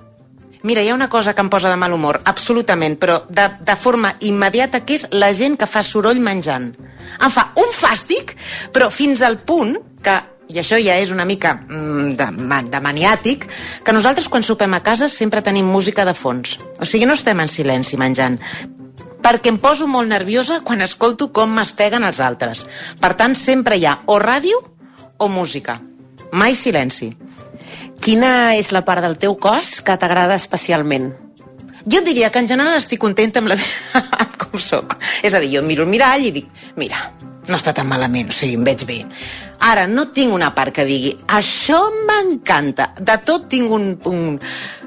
Mira, hi ha una cosa que em posa de mal humor, absolutament, però de, de forma immediata, que és la gent que fa soroll menjant. Em fa un fàstic, però fins al punt que i això ja és una mica mm, de, de maniàtic, que nosaltres quan sopem a casa sempre tenim música de fons. O sigui, no estem en silenci menjant perquè em poso molt nerviosa quan escolto com masteguen els altres. Per tant, sempre hi ha o ràdio o música. Mai silenci. Quina és la part del teu cos que t'agrada especialment? Jo diria que en general estic contenta amb la amb com sóc. És a dir, jo miro el mirall i dic, mira, no està tan malament, o sigui, em veig bé. Ara, no tinc una part que digui, això m'encanta. De tot tinc un, un...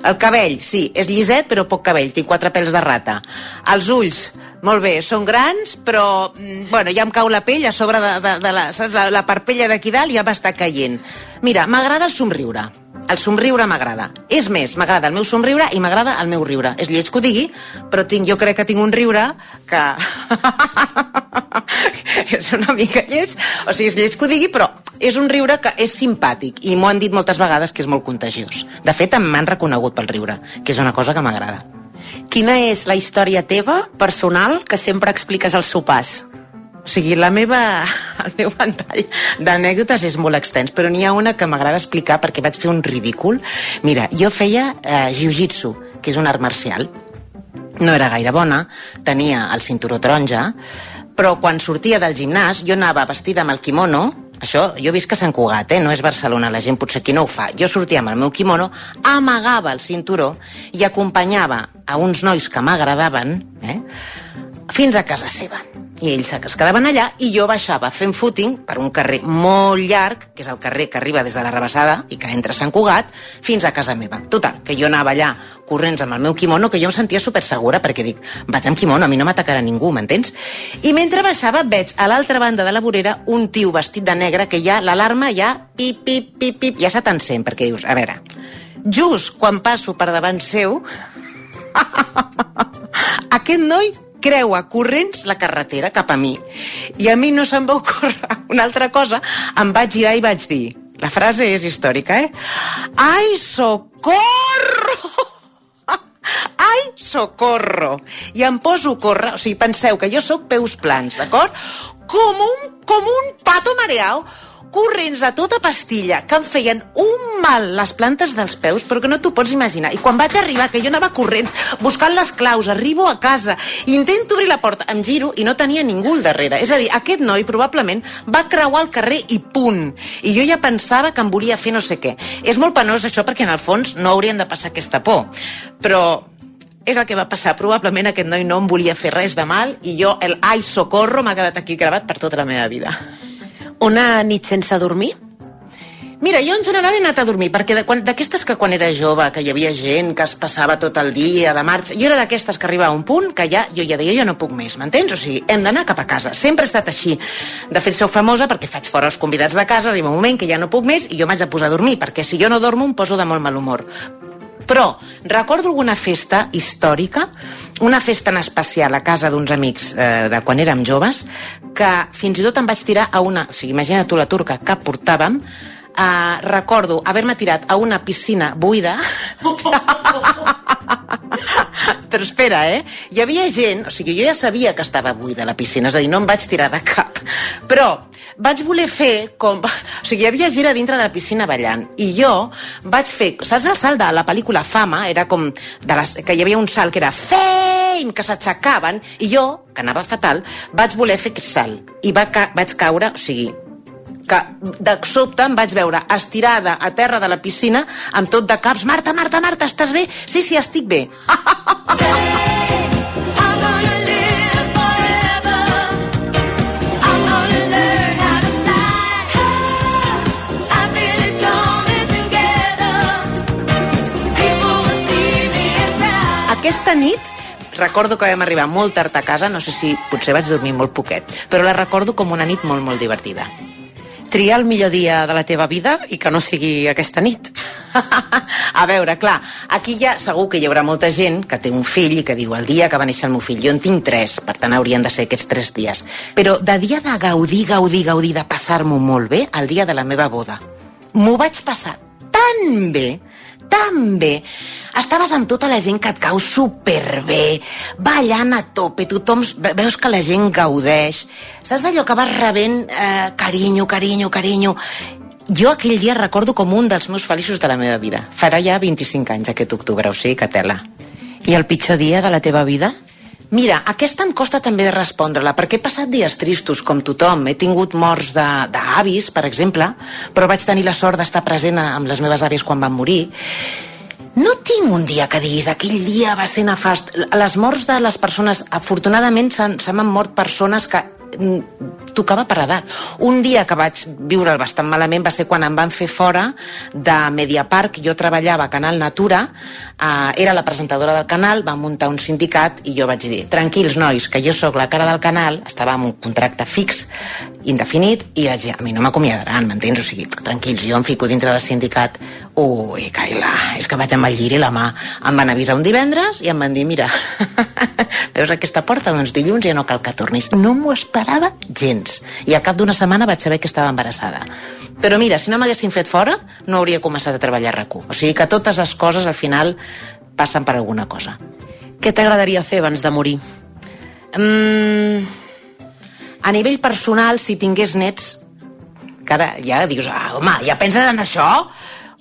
El cabell, sí, és lliset, però poc cabell, tinc quatre pèls de rata. Els ulls, molt bé, són grans, però, mm, bueno, ja em cau la pell a sobre de, de, de la, saps? La, la parpella d'aquí dalt ja m'està caient. Mira, m'agrada el somriure. El somriure m'agrada. És més, m'agrada el meu somriure i m'agrada el meu riure. És lleig que ho digui, però tinc, jo crec que tinc un riure que... és una mica lleig, o sigui, és lleig que ho digui, però és un riure que és simpàtic i m'ho han dit moltes vegades que és molt contagiós. De fet, m'han reconegut pel riure, que és una cosa que m'agrada. Quina és la història teva, personal, que sempre expliques als sopars? O sigui, la meva, el meu ventall d'anècdotes és molt extens, però n'hi ha una que m'agrada explicar perquè vaig fer un ridícul. Mira, jo feia eh, jiu-jitsu, que és un art marcial. No era gaire bona, tenia el cinturó taronja, però quan sortia del gimnàs jo anava vestida amb el kimono, això jo vist que Sant Cugat, eh? no és Barcelona, la gent potser aquí no ho fa. Jo sortia amb el meu kimono, amagava el cinturó i acompanyava a uns nois que m'agradaven eh? fins a casa seva i ells es quedaven allà i jo baixava fent footing per un carrer molt llarg, que és el carrer que arriba des de la Rebassada i que entra a Sant Cugat, fins a casa meva. Total, que jo anava allà corrents amb el meu kimono, que jo em sentia super segura perquè dic, vaig amb kimono, a mi no m'atacarà ningú, m'entens? I mentre baixava veig a l'altra banda de la vorera un tio vestit de negre que ja l'alarma ja pip, pip, pip, pip, ja se t'encén, perquè dius, a veure, just quan passo per davant seu, aquest noi creua corrents la carretera cap a mi. I a mi no se'm va ocórrer una altra cosa. Em vaig girar i vaig dir... La frase és històrica, eh? Ai, socorro! Ai, socorro! I em poso a córrer, o sigui, penseu que jo sóc peus plans, d'acord? Com un, com un pato mareau, corrents a tota pastilla, que em feien un mal les plantes dels peus, però que no t'ho pots imaginar. I quan vaig arribar, que jo anava corrents, buscant les claus, arribo a casa, intento obrir la porta, em giro i no tenia ningú al darrere. És a dir, aquest noi probablement va creuar el carrer i punt. I jo ja pensava que em volia fer no sé què. És molt penós això perquè en el fons no haurien de passar aquesta por. Però és el que va passar. Probablement aquest noi no em volia fer res de mal i jo, el ai, socorro, m'ha quedat aquí gravat per tota la meva vida. Una nit sense dormir? Mira, jo en general he anat a dormir, perquè d'aquestes que quan era jove, que hi havia gent que es passava tot el dia de marxa, jo era d'aquestes que arribava a un punt que ja, jo ja deia, jo no puc més, m'entens? O sigui, hem d'anar cap a casa. Sempre he estat així. De fet, sou famosa perquè faig fora els convidats de casa, arriba un moment que ja no puc més i jo m'haig de posar a dormir, perquè si jo no dormo em poso de molt mal humor. Però recordo alguna festa històrica, una festa en especial a casa d'uns amics eh, de quan érem joves, que fins i tot em vaig tirar a una... O sigui, imagina tu la turca que portàvem, eh, recordo haver-me tirat a una piscina buida però espera, eh? Hi havia gent, o sigui, jo ja sabia que estava buida la piscina, és a dir, no em vaig tirar de cap. Però vaig voler fer com... O sigui, hi havia gent a dintre de la piscina ballant i jo vaig fer... Saps el salt de la pel·lícula Fama? Era com... De les, que hi havia un salt que era fame, que s'aixecaven, i jo, que anava fatal, vaig voler fer aquest salt. I va ca vaig caure, o sigui, que de sobte em vaig veure estirada a terra de la piscina amb tot de caps. Marta, Marta, Marta, estàs bé? Sí, sí, estic bé. Aquesta nit recordo que vam arribar molt tard a casa, no sé si potser vaig dormir molt poquet, però la recordo com una nit molt, molt divertida. Triar el millor dia de la teva vida i que no sigui aquesta nit. A veure, clar, aquí ja segur que hi haurà molta gent que té un fill i que diu el dia que va néixer el meu fill, jo en tinc tres, per tant haurien de ser aquests tres dies. Però de dia de gaudir, gaudir, gaudir, de passar-m'ho molt bé, el dia de la meva boda. M'ho vaig passar tan bé, tan bé. Estaves amb tota la gent que et cau superbé, ballant a tope, tothom ve- veus que la gent gaudeix. Saps allò que vas rebent eh, carinyo, carinyo, carinyo? Jo aquell dia recordo com un dels meus feliços de la meva vida. Farà ja 25 anys aquest octubre, o sigui que tela. I el pitjor dia de la teva vida? Mira, aquesta em costa també de respondre-la, perquè he passat dies tristos, com tothom. He tingut morts d'avis, per exemple, però vaig tenir la sort d'estar present amb les meves àvies quan van morir. No tinc un dia que diguis, aquell dia va ser nefast. Les morts de les persones, afortunadament, se m'han mort persones que tocava per edat. Un dia que vaig viure bastant malament va ser quan em van fer fora de Mediapark. Jo treballava a Canal Natura, eh, era la presentadora del canal, vam muntar un sindicat i jo vaig dir, tranquils nois, que jo sóc la cara del canal, estava amb un contracte fix, indefinit, i vaig dir, a mi no m'acomiadaran, m'entens? O sigui, tranquils, jo em fico dintre del sindicat. Ui, Caila, és que vaig amb el lliri a la mà. Em van avisar un divendres i em van dir, mira, veus aquesta porta? Doncs dilluns ja no cal que tornis. No m'ho esperava gens. I al cap d'una setmana vaig saber que estava embarassada. Però mira, si no m'haguessin fet fora, no hauria començat a treballar a rac O sigui que totes les coses al final passen per alguna cosa. Què t'agradaria fer abans de morir? Mm, a nivell personal, si tingués nets, que ara ja dius, ah, home, ja penses en això?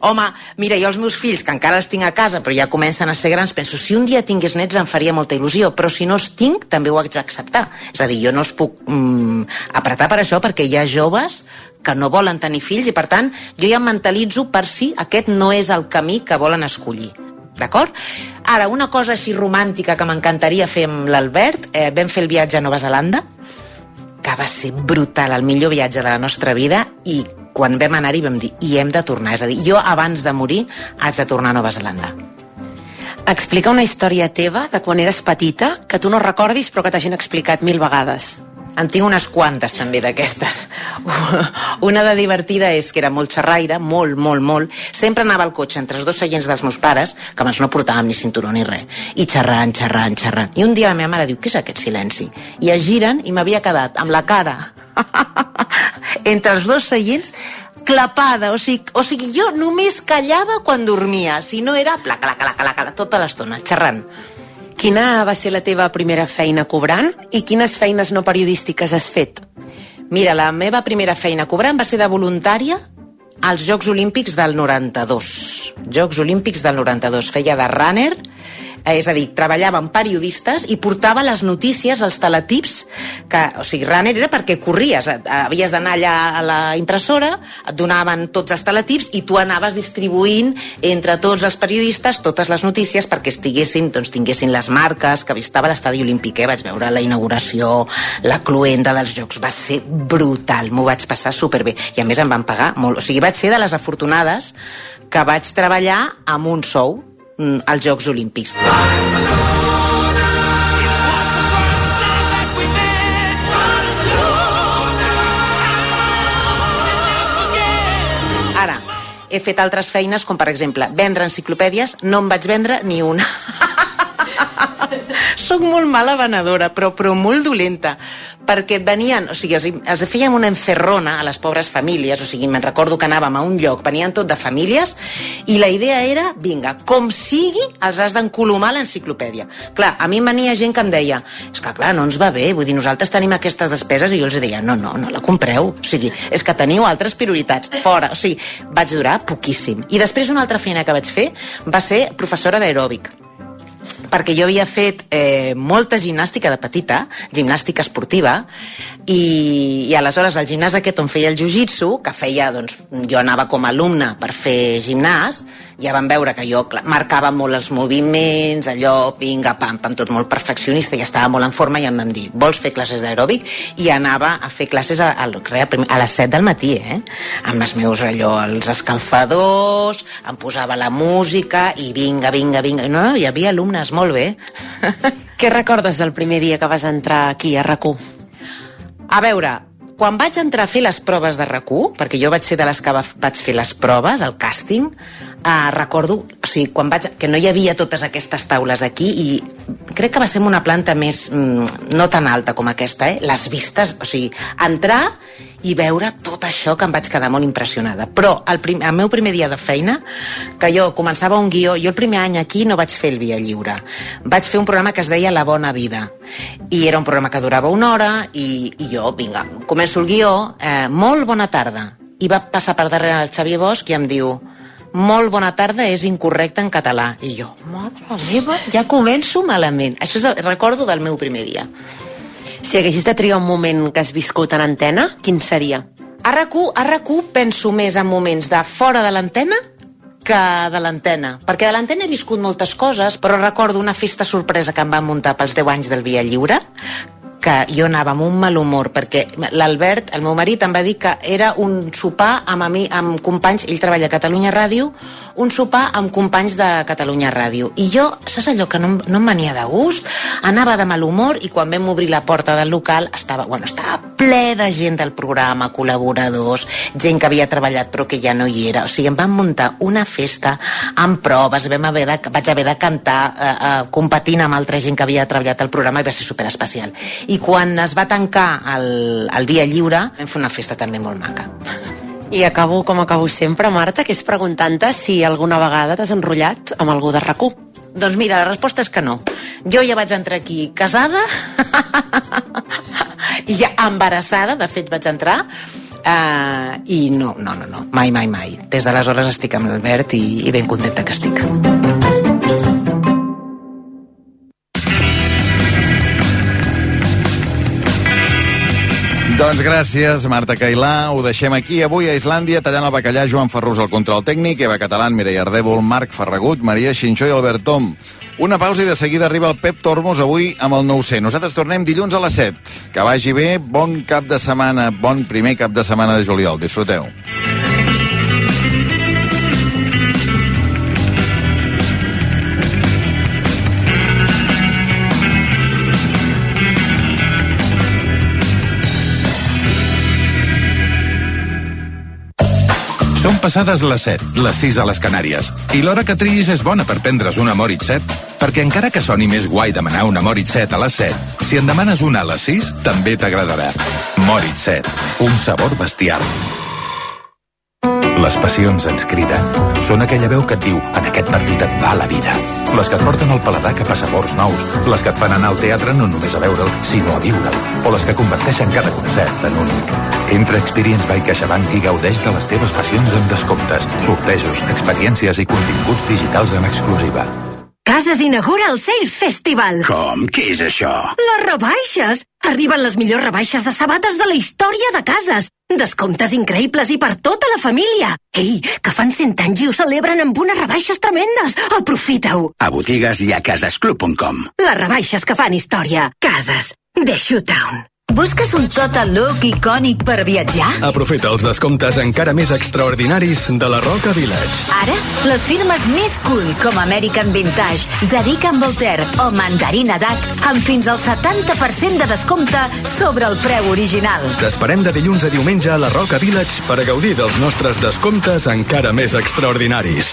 Home, mira, jo els meus fills, que encara els tinc a casa, però ja comencen a ser grans, penso, si un dia tingués nets em faria molta il·lusió, però si no els tinc, també ho haig d'acceptar. És a dir, jo no els puc mm, apretar per això, perquè hi ha joves que no volen tenir fills i, per tant, jo ja em mentalitzo per si aquest no és el camí que volen escollir. D'acord? Ara, una cosa així romàntica que m'encantaria fer amb l'Albert, eh, vam fer el viatge a Nova Zelanda, que va ser brutal, el millor viatge de la nostra vida, i quan vam anar-hi vam dir, i hem de tornar. És a dir, jo abans de morir haig de tornar a Nova Zelanda. Explica una història teva de quan eres petita que tu no recordis però que t'hagin explicat mil vegades. En tinc unes quantes també d'aquestes. Una de divertida és que era molt xerraire, molt, molt, molt. Sempre anava al cotxe entre els dos seients dels meus pares, que abans no portàvem ni cinturó ni res, i xerrant, xerrant, xerrant. I un dia la meva mare diu, què és aquest silenci? I es giren i m'havia quedat amb la cara entre els dos seients clapada, o sigui, o sigui, jo només callava quan dormia, si no era placa, la, la, la, la, tota l'estona, xerrant. Quina va ser la teva primera feina cobrant i quines feines no periodístiques has fet? Mira, la meva primera feina cobrant va ser de voluntària als Jocs Olímpics del 92. Jocs Olímpics del 92. Feia de runner, és a dir, treballava amb periodistes i portava les notícies als teletips, que, o sigui, runner era perquè corries, eh, havies d'anar allà a la impressora, et donaven tots els teletips i tu anaves distribuint entre tots els periodistes totes les notícies perquè estiguessin, doncs, tinguessin les marques, que estava a l'estadi olímpic, eh? vaig veure la inauguració, la cluenda dels Jocs, va ser brutal, m'ho vaig passar superbé, i a més em van pagar molt, o sigui, vaig ser de les afortunades que vaig treballar amb un sou als Jocs Olímpics. Ara, he fet altres feines, com per exemple vendre enciclopèdies, no en vaig vendre ni una. Soc molt mala venedora, però, però molt dolenta, perquè venien, o sigui, els, els fèiem una encerrona a les pobres famílies, o sigui, me'n recordo que anàvem a un lloc, venien tot de famílies, i la idea era, vinga, com sigui, els has d'encolomar l'enciclopèdia. Clar, a mi venia gent que em deia, és que clar, no ens va bé, vull dir, nosaltres tenim aquestes despeses, i jo els deia, no, no, no la compreu, o sigui, és que teniu altres prioritats, fora, o sigui, vaig durar poquíssim. I després una altra feina que vaig fer va ser professora d'aeròbic perquè jo havia fet eh, molta gimnàstica de petita, gimnàstica esportiva, i, i aleshores al gimnàs aquest on feia el jiu-jitsu, que feia, doncs, jo anava com a alumne per fer gimnàs, ja van veure que jo clar, marcava molt els moviments, allò, vinga, pam, pam, tot molt perfeccionista, ja estava molt en forma i em van dir, vols fer classes d'aeròbic? I anava a fer classes a, a, a les 7 del matí, eh? Amb els meus, allò, els escalfadors, em posava la música i vinga, vinga, vinga. No, no, hi havia alumnes, molt bé. Què recordes del primer dia que vas entrar aquí a rac A veure, quan vaig entrar a fer les proves de rac perquè jo vaig ser de les que va, vaig fer les proves, el càsting, eh, recordo, o sigui, quan vaig, que no hi havia totes aquestes taules aquí i crec que va ser en una planta més, mm, no tan alta com aquesta, eh? les vistes, o sigui, entrar i veure tot això que em vaig quedar molt impressionada. Però el, prim, el meu primer dia de feina, que jo començava un guió, jo el primer any aquí no vaig fer el Via Lliure. Vaig fer un programa que es deia La Bona Vida. I era un programa que durava una hora i, i jo, vinga, començo el guió, eh, molt bona tarda. I va passar per darrere el Xavier Bosch i em diu molt bona tarda és incorrecte en català. I jo, madre meva, ja començo malament. Això és, recordo del meu primer dia. Si haguessis de triar un moment que has viscut en antena, quin seria? A RAC1, a RAC1 penso més en moments de fora de l'antena que de l'antena, perquè de l'antena he viscut moltes coses, però recordo una festa sorpresa que em van muntar pels 10 anys del Via Lliure, que jo anava amb un mal humor perquè l'Albert, el meu marit, em va dir que era un sopar amb, mi, amb companys, ell treballa a Catalunya Ràdio, un sopar amb companys de Catalunya Ràdio. I jo, saps allò que no, no em venia de gust? Anava de mal humor i quan vam obrir la porta del local estava, bueno, estava ple de gent del programa, col·laboradors, gent que havia treballat però que ja no hi era. O sigui, em van muntar una festa amb proves, vam haver de, vaig haver de cantar eh, eh, competint amb altra gent que havia treballat al programa i va ser superespecial i quan es va tancar el, el Via Lliure vam fer una festa també molt maca. I acabo com acabo sempre, Marta, que és preguntant-te si alguna vegada t'has enrotllat amb algú de rac Doncs mira, la resposta és que no. Jo ja vaig entrar aquí casada i ja embarassada, de fet vaig entrar, uh, i no, no, no, no, mai, mai, mai. Des d'aleshores estic amb l'Albert i, i ben contenta que estic. Doncs gràcies, Marta Cailà. Ho deixem aquí. Avui a Islàndia, tallant el bacallà, Joan Ferrus al control tècnic, Eva Catalán, Mireia Ardèvol, Marc Ferragut, Maria Xinxó i Albert Tom. Una pausa i de seguida arriba el Pep Tormos avui amb el 900. Nosaltres tornem dilluns a les 7. Que vagi bé, bon cap de setmana, bon primer cap de setmana de juliol. Disfruteu. Són passades les 7, les 6 a les Canàries. I l'hora que triïs és bona per prendre's una Moritz 7. Perquè encara que soni més guai demanar una Moritz 7 a les 7, si en demanes una a les 6, també t'agradarà. Moritz 7, un sabor bestial. Les passions ens criden. Són aquella veu que et diu en aquest partit et va la vida. Les que et porten al paladar cap a sabors nous. Les que et fan anar al teatre no només a veure'l, sinó a viure'l. O les que converteixen cada concert en únic. Entra a Experience by CaixaBank i gaudeix de les teves passions amb descomptes, sortejos, experiències i continguts digitals en exclusiva. Cases inaugura el Sales Festival. Com? Què és això? Les rebaixes! Arriben les millors rebaixes de sabates de la història de cases. Descomptes increïbles i per tota la família. Ei, que fan 100 anys i ho celebren amb unes rebaixes tremendes. Aprofita-ho. A botigues i a casasclub.com. Les rebaixes que fan història. Cases. The Showtown. Busques un total look icònic per viatjar? Aprofita els descomptes encara més extraordinaris de la Roca Village. Ara, les firmes més cool com American Vintage, Zadig Voltaire o Mandarina Duck amb fins al 70% de descompte sobre el preu original. T'esperem de dilluns a diumenge a la Roca Village per a gaudir dels nostres descomptes encara més extraordinaris.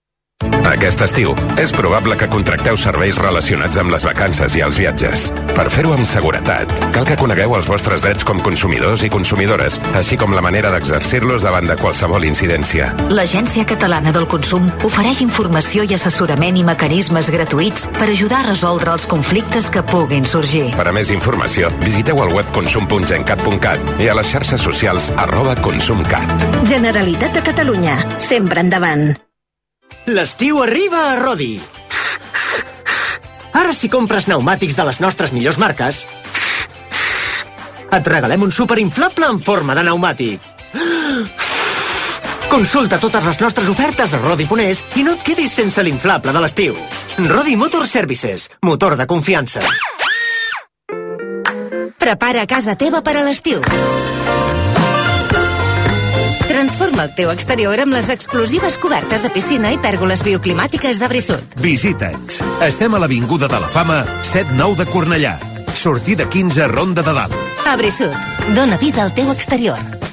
Aquest estiu és probable que contracteu serveis relacionats amb les vacances i els viatges. Per fer-ho amb seguretat, cal que conegueu els vostres drets com consumidors i consumidores, així com la manera d'exercir-los davant de qualsevol incidència. L'Agència Catalana del Consum ofereix informació i assessorament i mecanismes gratuïts per ajudar a resoldre els conflictes que puguin sorgir. Per a més informació, visiteu el web consum.gencat.cat i a les xarxes socials arroba consumcat. Generalitat de Catalunya. Sempre endavant. L'estiu arriba a Rodi. Ara si compres pneumàtics de les nostres millors marques, et regalem un superinflable en forma de pneumàtic. Consulta totes les nostres ofertes a Rodi Ponés i no et quedis sense l'inflable de l'estiu. Rodi Motor Services, motor de confiança. Prepara casa teva per a l'estiu. Transforma el teu exterior amb les exclusives cobertes de piscina i pèrgoles bioclimàtiques de Brissut. Visita'ns. Estem a l'Avinguda de la Fama, 7-9 de Cornellà. Sortida 15, Ronda de Dalt. A Brissut, dona vida al teu exterior.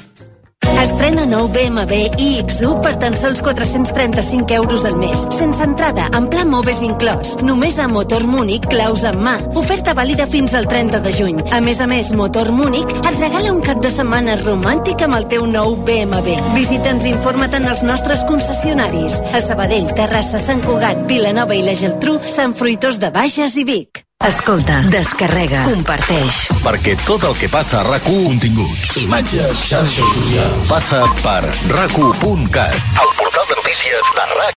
Estrena nou BMW iX1 per tan sols 435 euros al mes, sense entrada, en pla Moves inclòs. Només a Motor Múnich, claus en mà. Oferta vàlida fins al 30 de juny. A més a més, Motor Múnich et regala un cap de setmana romàntic amb el teu nou BMW. Visita'ns i informa't en els nostres concessionaris. A Sabadell, Terrassa, Sant Cugat, Vilanova i la Geltrú, Sant Fruitós de Bages i Vic. Escolta, descarrega, comparteix. Perquè tot el que passa a rac Continguts. Imatges, xarxes socials. Passa per rac1.cat. El portal de notícies de RAC